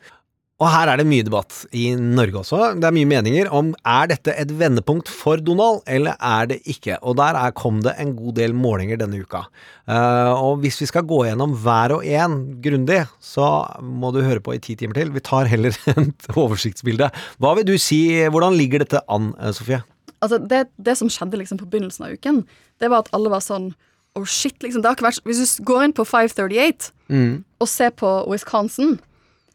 Og her er det mye debatt i Norge også. Det er mye meninger om er dette et vendepunkt for Donald, eller er det ikke. Og der er, kom det en god del målinger denne uka. Uh, og hvis vi skal gå gjennom hver og en grundig, så må du høre på i ti timer til. Vi tar heller *laughs* et oversiktsbilde. Hva vil du si, hvordan ligger dette an, eh, Sofie? Altså, det, det som skjedde liksom på begynnelsen av uken, det var at alle var sånn Oh shit, liksom. Det har ikke vært Hvis du går inn på 538 Mm. og ser på Wisconsin,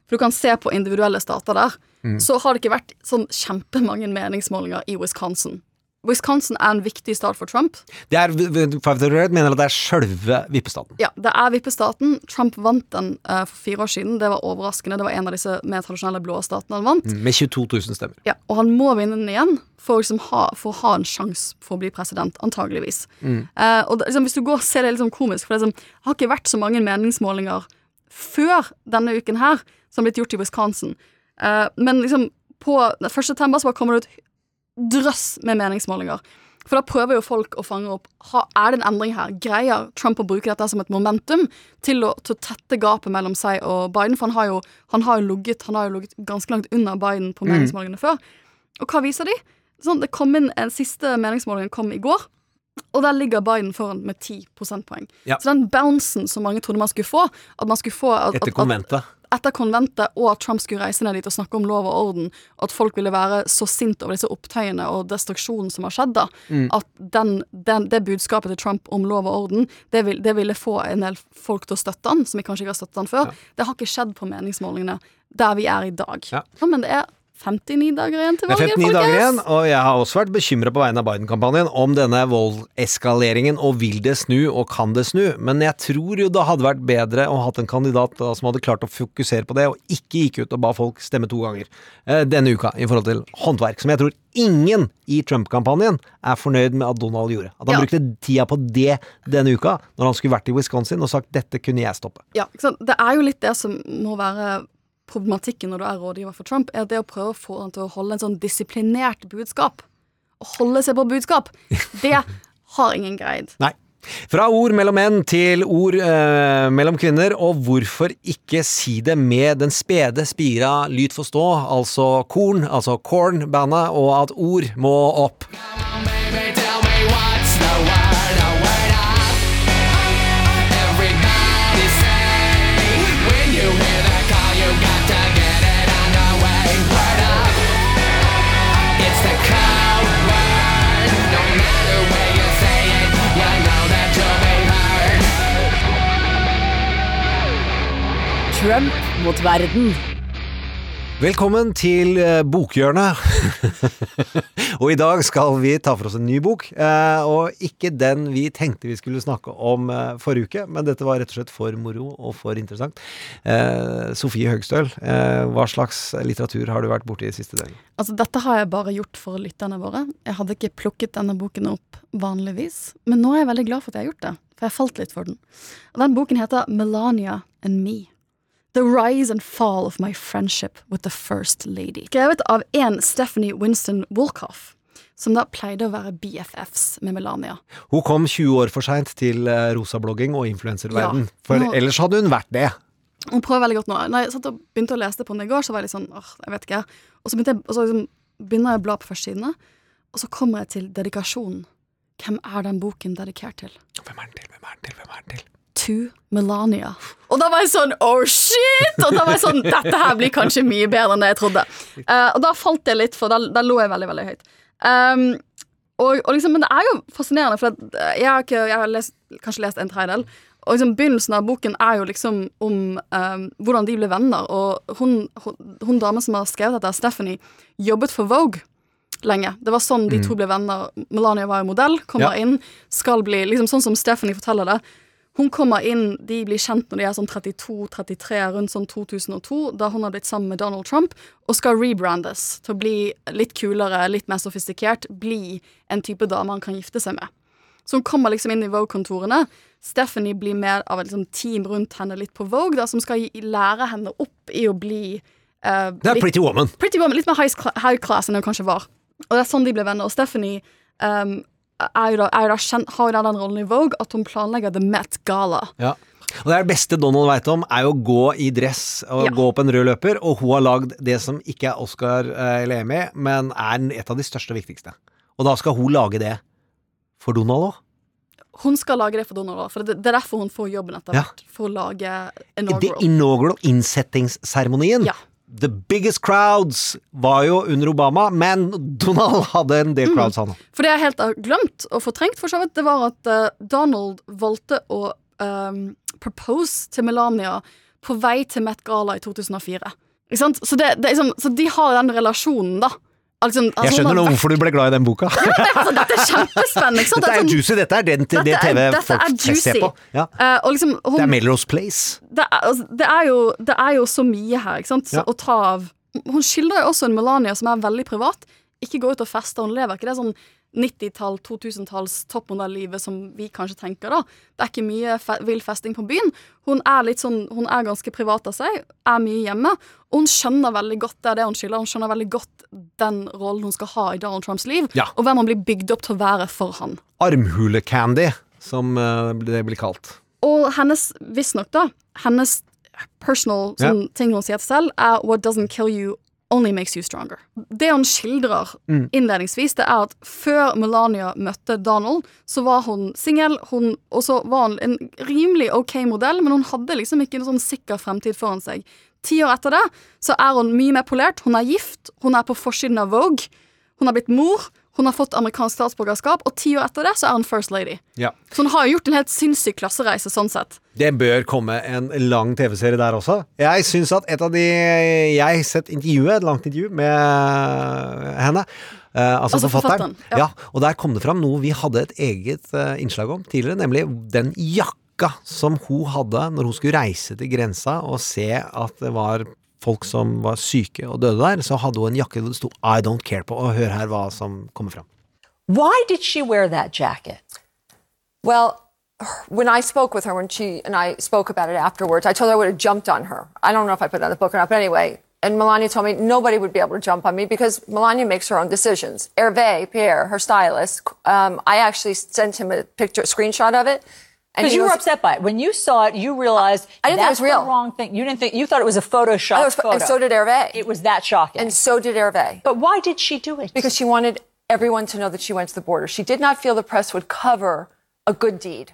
for du kan se på individuelle stater der, Mm. så har det ikke vært sånn kjempemange meningsmålinger i Wisconsin. Wisconsin er en viktig stat for Trump. Det er, 538 mener at det er sjølve vippestaten. Ja, det er vippestaten. Trump vant den uh, for fire år siden. Det var overraskende. Det var en av disse mer tradisjonelle blå statene han vant. Mm, Med 22 000 stemmer. Ja, og han må vinne den igjen for, liksom ha, for å ha en sjanse for å bli president, antageligvis. Mm. Uh, og det, liksom, Hvis du går og ser det litt sånn komisk, for det, liksom, har ikke vært så mange meningsmålinger før denne uken her som har blitt gjort i Wisconsin. Uh, men liksom på 1. september så bare kommer det ut drøss med meningsmålinger. For da prøver jo folk å fange opp ha, Er det en endring her. Greier Trump å bruke dette som et momentum til å, til å tette gapet mellom seg og Biden? For han har jo, han har jo ligget Han har jo ligget ganske langt under Biden på Mm. meningsmålingene før. Og hva viser de? Sånn, det kom inn En siste meningsmålingen kom i går. Og der ligger Biden foran med 10 prosentpoeng. Ja. Så den bouncen som mange trodde man skulle få At man skulle få at, Etter konventet. Etter konventet, og at Trump skulle reise ned dit og snakke om lov og orden, og at folk ville være så sint over disse opptøyene og destruksjonen som har skjedd, da, Mm. at den, den, det budskapet til Trump om lov og orden, det, vil, det ville få en del folk til å støtte han, som vi kanskje ikke har støttet han før. Det har ikke skjedd på meningsmålingene der vi er i dag. Ja. men det er 59 dager igjen til valget, 59 dager igjen, og jeg har også vært bekymra på vegne av Biden-kampanjen om denne voldeskaleringen, og vil det snu, og kan det snu? Men jeg tror jo det hadde vært bedre å ha hatt en kandidat da, som hadde klart å fokusere på det, og ikke gikk ut og ba folk stemme to ganger eh, denne uka, i forhold til håndverk, som jeg tror ingen i Trump-kampanjen er fornøyd med at Donald gjorde. At han Ja. brukte tida på det denne uka, når han skulle vært i Wisconsin og sagt 'dette kunne jeg stoppe'. Ja? Det er jo litt det som må være problematikken når du er rådgiver for Trump, er det å prøve å få han til å holde en sånn disiplinert budskap. Å holde seg på budskap, det har ingen greid. Nei. Fra ord mellom menn til ord eh, mellom kvinner, og hvorfor ikke si det med den spede spira lyd forstå, altså korn, altså corn-bandet, og at ord må opp. Trump mot verden. Velkommen til eh, Bokhjørnet. *laughs* og i dag skal vi ta for oss en ny bok, eh, og ikke den vi tenkte vi skulle snakke om eh, forrige uke, men dette var rett og slett for moro og for interessant. Eh, Sofie Høgstøl, eh, hva slags litteratur har du vært borti i siste døgn? Altså, dette har jeg bare gjort for lytterne våre. Jeg hadde ikke plukket denne boken opp vanligvis, men nå er jeg veldig glad for at jeg har gjort det, for jeg falt litt for den. Og den boken heter Melania and Me. The Rise and Fall of My Friendship with the First Lady. Skrevet av en Stephanie Winston Wolcoff, som da pleide å være BFFs med Melania. Hun kom 20 år for seint til eh, rosablogging og influenserverden. Ja. For Nå- ellers hadde hun vært det. Hun prøver veldig godt nå. Når jeg begynte å lese på henne i går, så var jeg litt sånn åh, jeg vet ikke. Og så, jeg, og så liksom begynner jeg å bla på førstesidene, og så kommer jeg til dedikasjonen. Hvem er den boken dedikert til? Hvem er den til? Hvem er den til? Hvem er den til? To Melania. Og da var jeg sånn oh shit! Og da var jeg sånn dette her blir kanskje mye bedre enn det jeg trodde. Uh, og da falt jeg litt, for da, da lå jeg veldig, veldig høyt. Um, og, og liksom, men det er jo fascinerende, for eh, jeg har, ikke, jeg har lest, kanskje lest en tredjedel. Og liksom Begynnelsen av boken er jo liksom om um, hvordan de ble venner. Og hun, hun, hun dama som har skrevet dette, Stephanie, jobbet for Vogue lenge. Det var sånn de Mm. to ble venner. Melania var jo modell, kommer Ja. inn, skal bli liksom sånn som Stephanie forteller det. Hun kommer inn, de blir kjent når de er sånn 32-33, rundt sånn 2002, da hun har blitt sammen med Donald Trump, og skal rebrandes til å bli litt kulere, litt mer sofistikert, bli en type dame han kan gifte seg med. Så hun kommer liksom inn i Vogue-kontorene. Stephanie blir mer av et liksom, team rundt henne litt på Vogue, da, som skal lære henne opp i å bli uh, Det er Pretty Woman. Pretty Woman, Litt mer high, high class enn hun kanskje var. Og det er sånn de ble venner. Og Stephanie um, jo da, jo da kjent, har jo da den rollen i Vogue at hun planlegger The Met Gala. Ja. Og det er det beste Donald veit om, er å gå i dress og Ja. gå opp en rød løper, og hun har lagd det som ikke er Oscar eh, eller Emmy, men er et av de største og viktigste. Og da skal hun lage det for Donald òg. Hun skal lage det for Donald også, for det, det er derfor hun får jobben etter Ja. hvert. For å lage Det inaugural. innsettingsseremonien. innsettingsseremonien. The biggest crowds var jo under Obama, men Donald hadde en del crowds, han òg. For det jeg helt har glemt og fortrengt, for så vidt, det var at uh, Donald valgte å um, propose til Melania på vei til Met Gala i 2004. Ikke sant? Så, det, det liksom, så de har den relasjonen, da. Altså, Jeg altså, hun skjønner nå hvorfor du ble glad i den boka. altså, dette er kjempespennende. Dette er sånn- juicy, dette er den, det er- TV-folk er ser på. Ja. Uh, og liksom, hun, Det er Melrose Place. det er, altså, det, er jo, det er jo så mye her, ikke sant, så, Ja. å ta av Hun skildrer jo også en Melania som er veldig privat. Ikke går ut og fester, hun lever ikke det er sånn 90-tall, 2000-talls toppmodellivet som vi kanskje tenker, da. Det er ikke mye fe vill festing på byen. Hun er litt sånn, hun er ganske privat av seg, er mye hjemme, og hun skjønner veldig godt det er det hun skiller. Hun skjønner veldig godt den rollen hun skal ha i Donald Trumps liv, Ja. og hvem han blir bygd opp til å være for han. Armhulecandy, som eh, det blir kalt. Og hennes, visstnok da, hennes personal sånn, ting hun sier til selv, er 'what doesn't kill you only makes you stronger'. Det han skildrer Mm. innledningsvis, det er at før Melania møtte Donald, så var hun singel, og så var hun en rimelig ok modell, men hun hadde liksom ikke en sånn sikker fremtid foran seg. Ti år etter det så er hun mye mer polert. Hun er gift, hun er på forsiden av Vogue, hun har blitt mor, hun har fått amerikansk statsborgerskap, og ti år etter det så er hun first lady. Ja. Så hun har jo gjort en helt sinnssyk klassereise sånn sett. Det bør komme en lang TV-serie der også. Jeg syns at et av de Jeg har sett intervjuet, et langt intervju med henne. eh, altså, Altså forfatteren. forfatteren, ja. Ja. og der kom det fram noe vi hadde et eget eh, innslag om tidligere, nemlig den jakka som hun hadde når hun skulle reise til grensa og se at det var folk som var syke og døde der, så hadde hun en jakke det sto I don't care på. Og hør her hva som kommer fram. Why did she wear that jacket? Well, when I spoke with her, when she and I spoke about it afterwards, I told her I would have jumped on her. I don't know if I put it on the book or not, but anyway. And Melania told me nobody would be able to jump on me because Melania makes her own decisions. Hervé, Pierre, her stylist, um, I actually sent him a picture, a screenshot of it. Because you was, were upset by it. When you saw it, you realized I didn't think it was real. the wrong thing. You didn't think you thought it was a Photoshop was- photo. and so did Hervé. It was that shocking. And so did Hervé. But why did she do it? Because she wanted everyone to know that she went to the border. She did not feel the press would cover a good deed.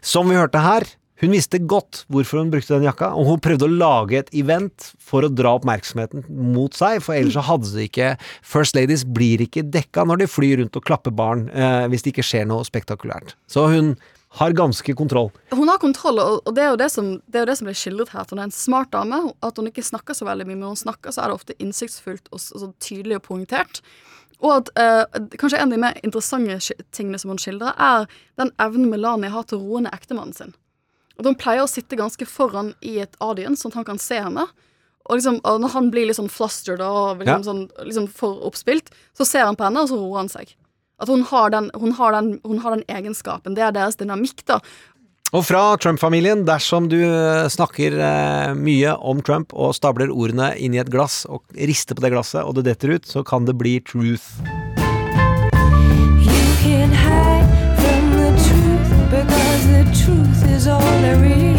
Som vi hørte her, hun visste godt hvorfor hun brukte den jakka, og hun prøvde å lage et event for å dra oppmerksomheten mot seg, for ellers så hadde det ikke First Ladies blir ikke dekka når de flyr rundt og klapper barn, eh, hvis det ikke skjer noe spektakulært. Så hun har ganske kontroll. Hun har kontroll, og det er jo det som, det er jo det som blir skildret her. At hun er en smart dame. At hun ikke snakker så veldig mye, men når hun snakker, så er det ofte innsiktsfullt og, så tydelig og poengtert. Og at eh, kanskje en av de mer interessante tingene som hun skildrer, er den evnen Melania har til å roe ned ektemannen sin. At hun pleier å sitte ganske foran i et audience, sånn at han kan se henne. Og, liksom, og når han blir litt sånn flustered og liksom, Ja. sånn, liksom for oppspilt, så ser han på henne, og så roer han seg. At hun har den, hun har den, hun har den egenskapen. Det er deres dynamikk, da. Og fra Trump-familien, dersom du eh, snakker eh, mye om Trump og stabler ordene inn i et glass og rister på det glasset, og det detter ut, så kan det bli truth. Truth truth all there is.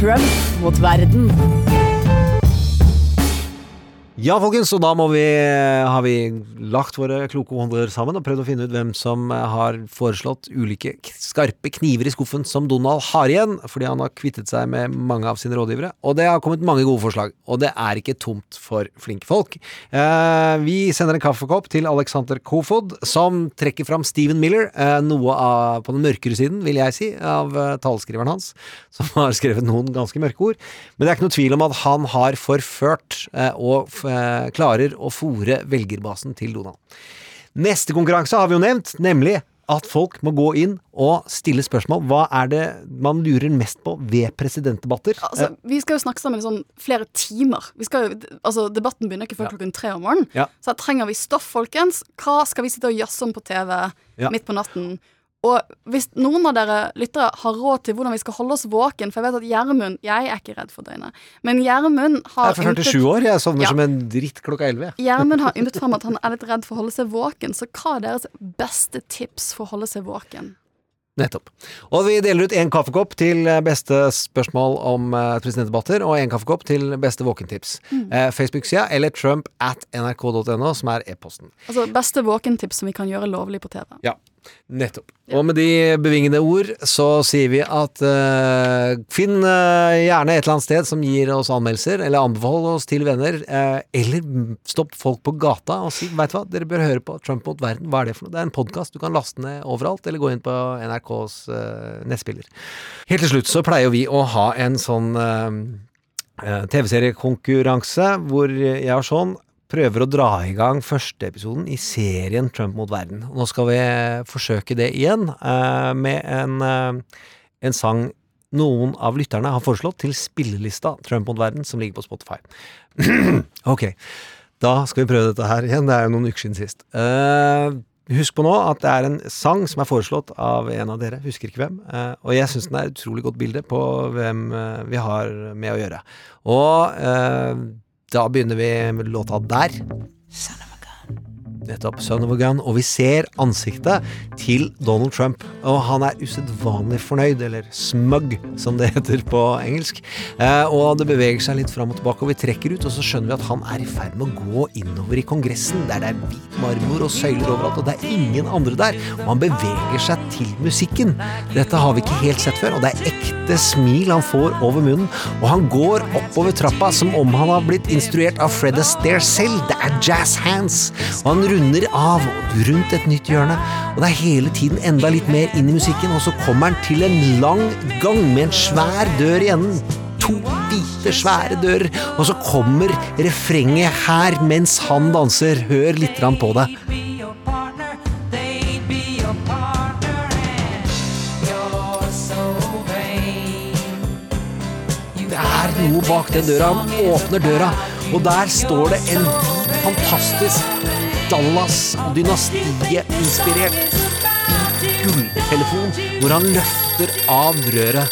Trump mot verden. Ja, folkens, og da vi, har vi lagt våre kloke hånder sammen og prøvd å finne ut hvem som har foreslått ulike skarpe kniver i skuffen som Donald har igjen, fordi han har kvittet seg med mange av sine rådgivere. Og det har kommet mange gode forslag, og det er ikke tomt for flinke folk. Eh, vi sender en kaffekopp til Alexander Kofod, som trekker fram Stephen Miller, eh, noe av, på den mørkere siden, vil jeg si, av eh, taleskriveren hans, *laughs* som har skrevet noen ganske mørke ord. Men det er ikke noe tvil om at han har forført eh, og klarer å fòre velgerbasen til Donald. Neste konkurranse har vi jo nevnt, nemlig at folk må gå inn og stille spørsmål. Hva er det man lurer mest på ved presidentdebatter? Altså, vi skal jo snakke sammen i sånn flere timer. Vi skal jo, altså, debatten begynner ikke før klokken tre om morgenen. Ja. Så her trenger vi stoff, folkens. Hva skal vi sitte og jazze om på TV Ja. midt på natten? Og hvis noen av dere lyttere har råd til hvordan vi skal holde oss våken For jeg vet at Gjermund Jeg er ikke redd for døgnet, men Gjermund har Jeg er fra 47 år, jeg sovner Ja. som en dritt klokka 11. Gjermund har yndet fram at han er litt redd for å holde seg våken, så hva er deres beste tips for å holde seg våken? Nettopp. Og vi deler ut én kaffekopp til eh, beste spørsmål om eh, presidentdebatter, og én kaffekopp til beste våkentips. Mm. Eh, Facebook-sida eller trump at nrk.no, som er e-posten. Altså beste våkentips som vi kan gjøre lovlig på TV. Ja, nettopp. Og med de bevingede ord så sier vi at uh, finn uh, gjerne et eller annet sted som gir oss anmeldelser, eller anbefal oss til venner, Uh, eller stopp folk på gata og si veit hva, dere bør høre på Trump mot verden. Hva er det for noe? Det er en podkast du kan laste ned overalt, eller gå inn på NRKs nettspiller. Helt til slutt så pleier vi å ha en sånn TV-seriekonkurranse hvor jeg og Sean prøver å dra i gang førsteepisoden i serien Trump mot verden. Nå skal vi forsøke det igjen eh, med en, eh, en sang noen av lytterne har foreslått til spillelista Trump mot verden, som ligger på Spotify. *clears throat* ok, da skal vi prøve dette her igjen. Det er jo noen uker siden sist. Eh, Husk på nå at det er en sang som er foreslått av en av dere, husker ikke hvem. og jeg syns den er et utrolig godt bilde på hvem vi har med å gjøre. Og da begynner vi med låta der. Nettopp. Son of a gun. Og vi ser ansiktet til Donald Trump. Og han er usedvanlig fornøyd, eller smug, som det heter på engelsk. Eh, og det beveger seg litt fram og tilbake, og vi trekker ut, og så skjønner vi at han er i ferd med å gå innover i Kongressen, der det er hvit marmor og søyler overalt, og det er ingen andre der. Og han beveger seg til musikken. Dette har vi ikke helt sett før, og det er ekte smil han får over munnen, og han går oppover trappa som om han har blitt instruert av Fred Astaire selv. Det er jazz hands, og han runder av rundt et nytt hjørne, og det er hele tiden enda litt mer inn i musikken, og så kommer han til en lang gang med en svær dør i enden. To hvite, svære dører, og så kommer refrenget her mens han danser. Hør litt på det. Det er noe bak den døra. Han åpner døra, og der står det en fantastisk Dallas-dynastiet-inspirert gulltelefon, hvor han løfter av røret.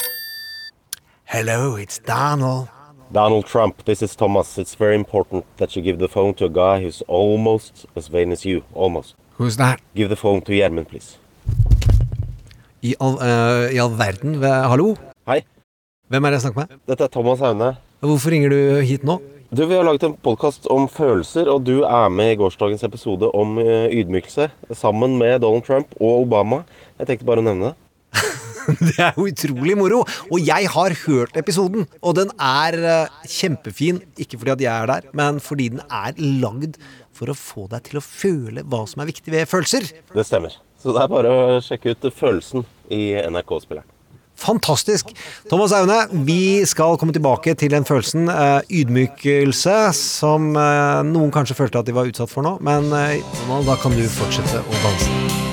Hello, it's Donald. Donald Trump, this is Thomas. It's very important that you give the phone to a guy who's almost as vain as you. Almost. Who's that? Give the phone to Gjermund, please. I all, uh, i all verden, hallo? Hei. Hvem er det jeg snakker med? Dette er Thomas Aune. Hvorfor ringer du hit nå? Du, Vi har laget en podkast om følelser, og du er med i gårsdagens episode om eh, ydmykelse. Sammen med Donald Trump og Obama. Jeg tenkte bare å nevne det. *laughs* Det er jo utrolig moro! Og jeg har hørt episoden, og den er eh, kjempefin. Ikke fordi at jeg er der, men fordi den er lagd for å få deg til å føle hva som er viktig ved følelser. Det stemmer. Så det er bare å sjekke ut følelsen i NRK-spilleren. Fantastisk! Thomas Aune, vi skal komme tilbake til den følelsen, eh, ydmykelse, som eh, noen kanskje følte at de var utsatt for nå. Men eh, da kan du fortsette å danse.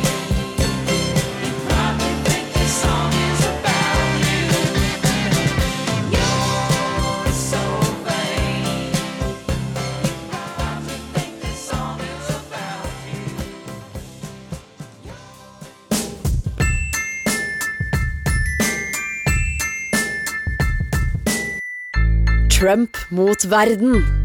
Trump mot verden.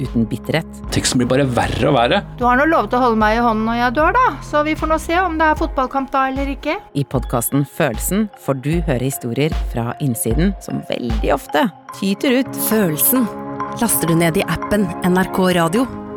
uten bitterhet. Teksten blir bare verre og verre. Du har nå lovet å holde meg i hånden når jeg dør, da, så vi får nå se om det er fotballkamp da eller ikke. I podkasten Følelsen får du høre historier fra innsiden som veldig ofte tyter ut. Følelsen laster du ned i appen NRK Radio.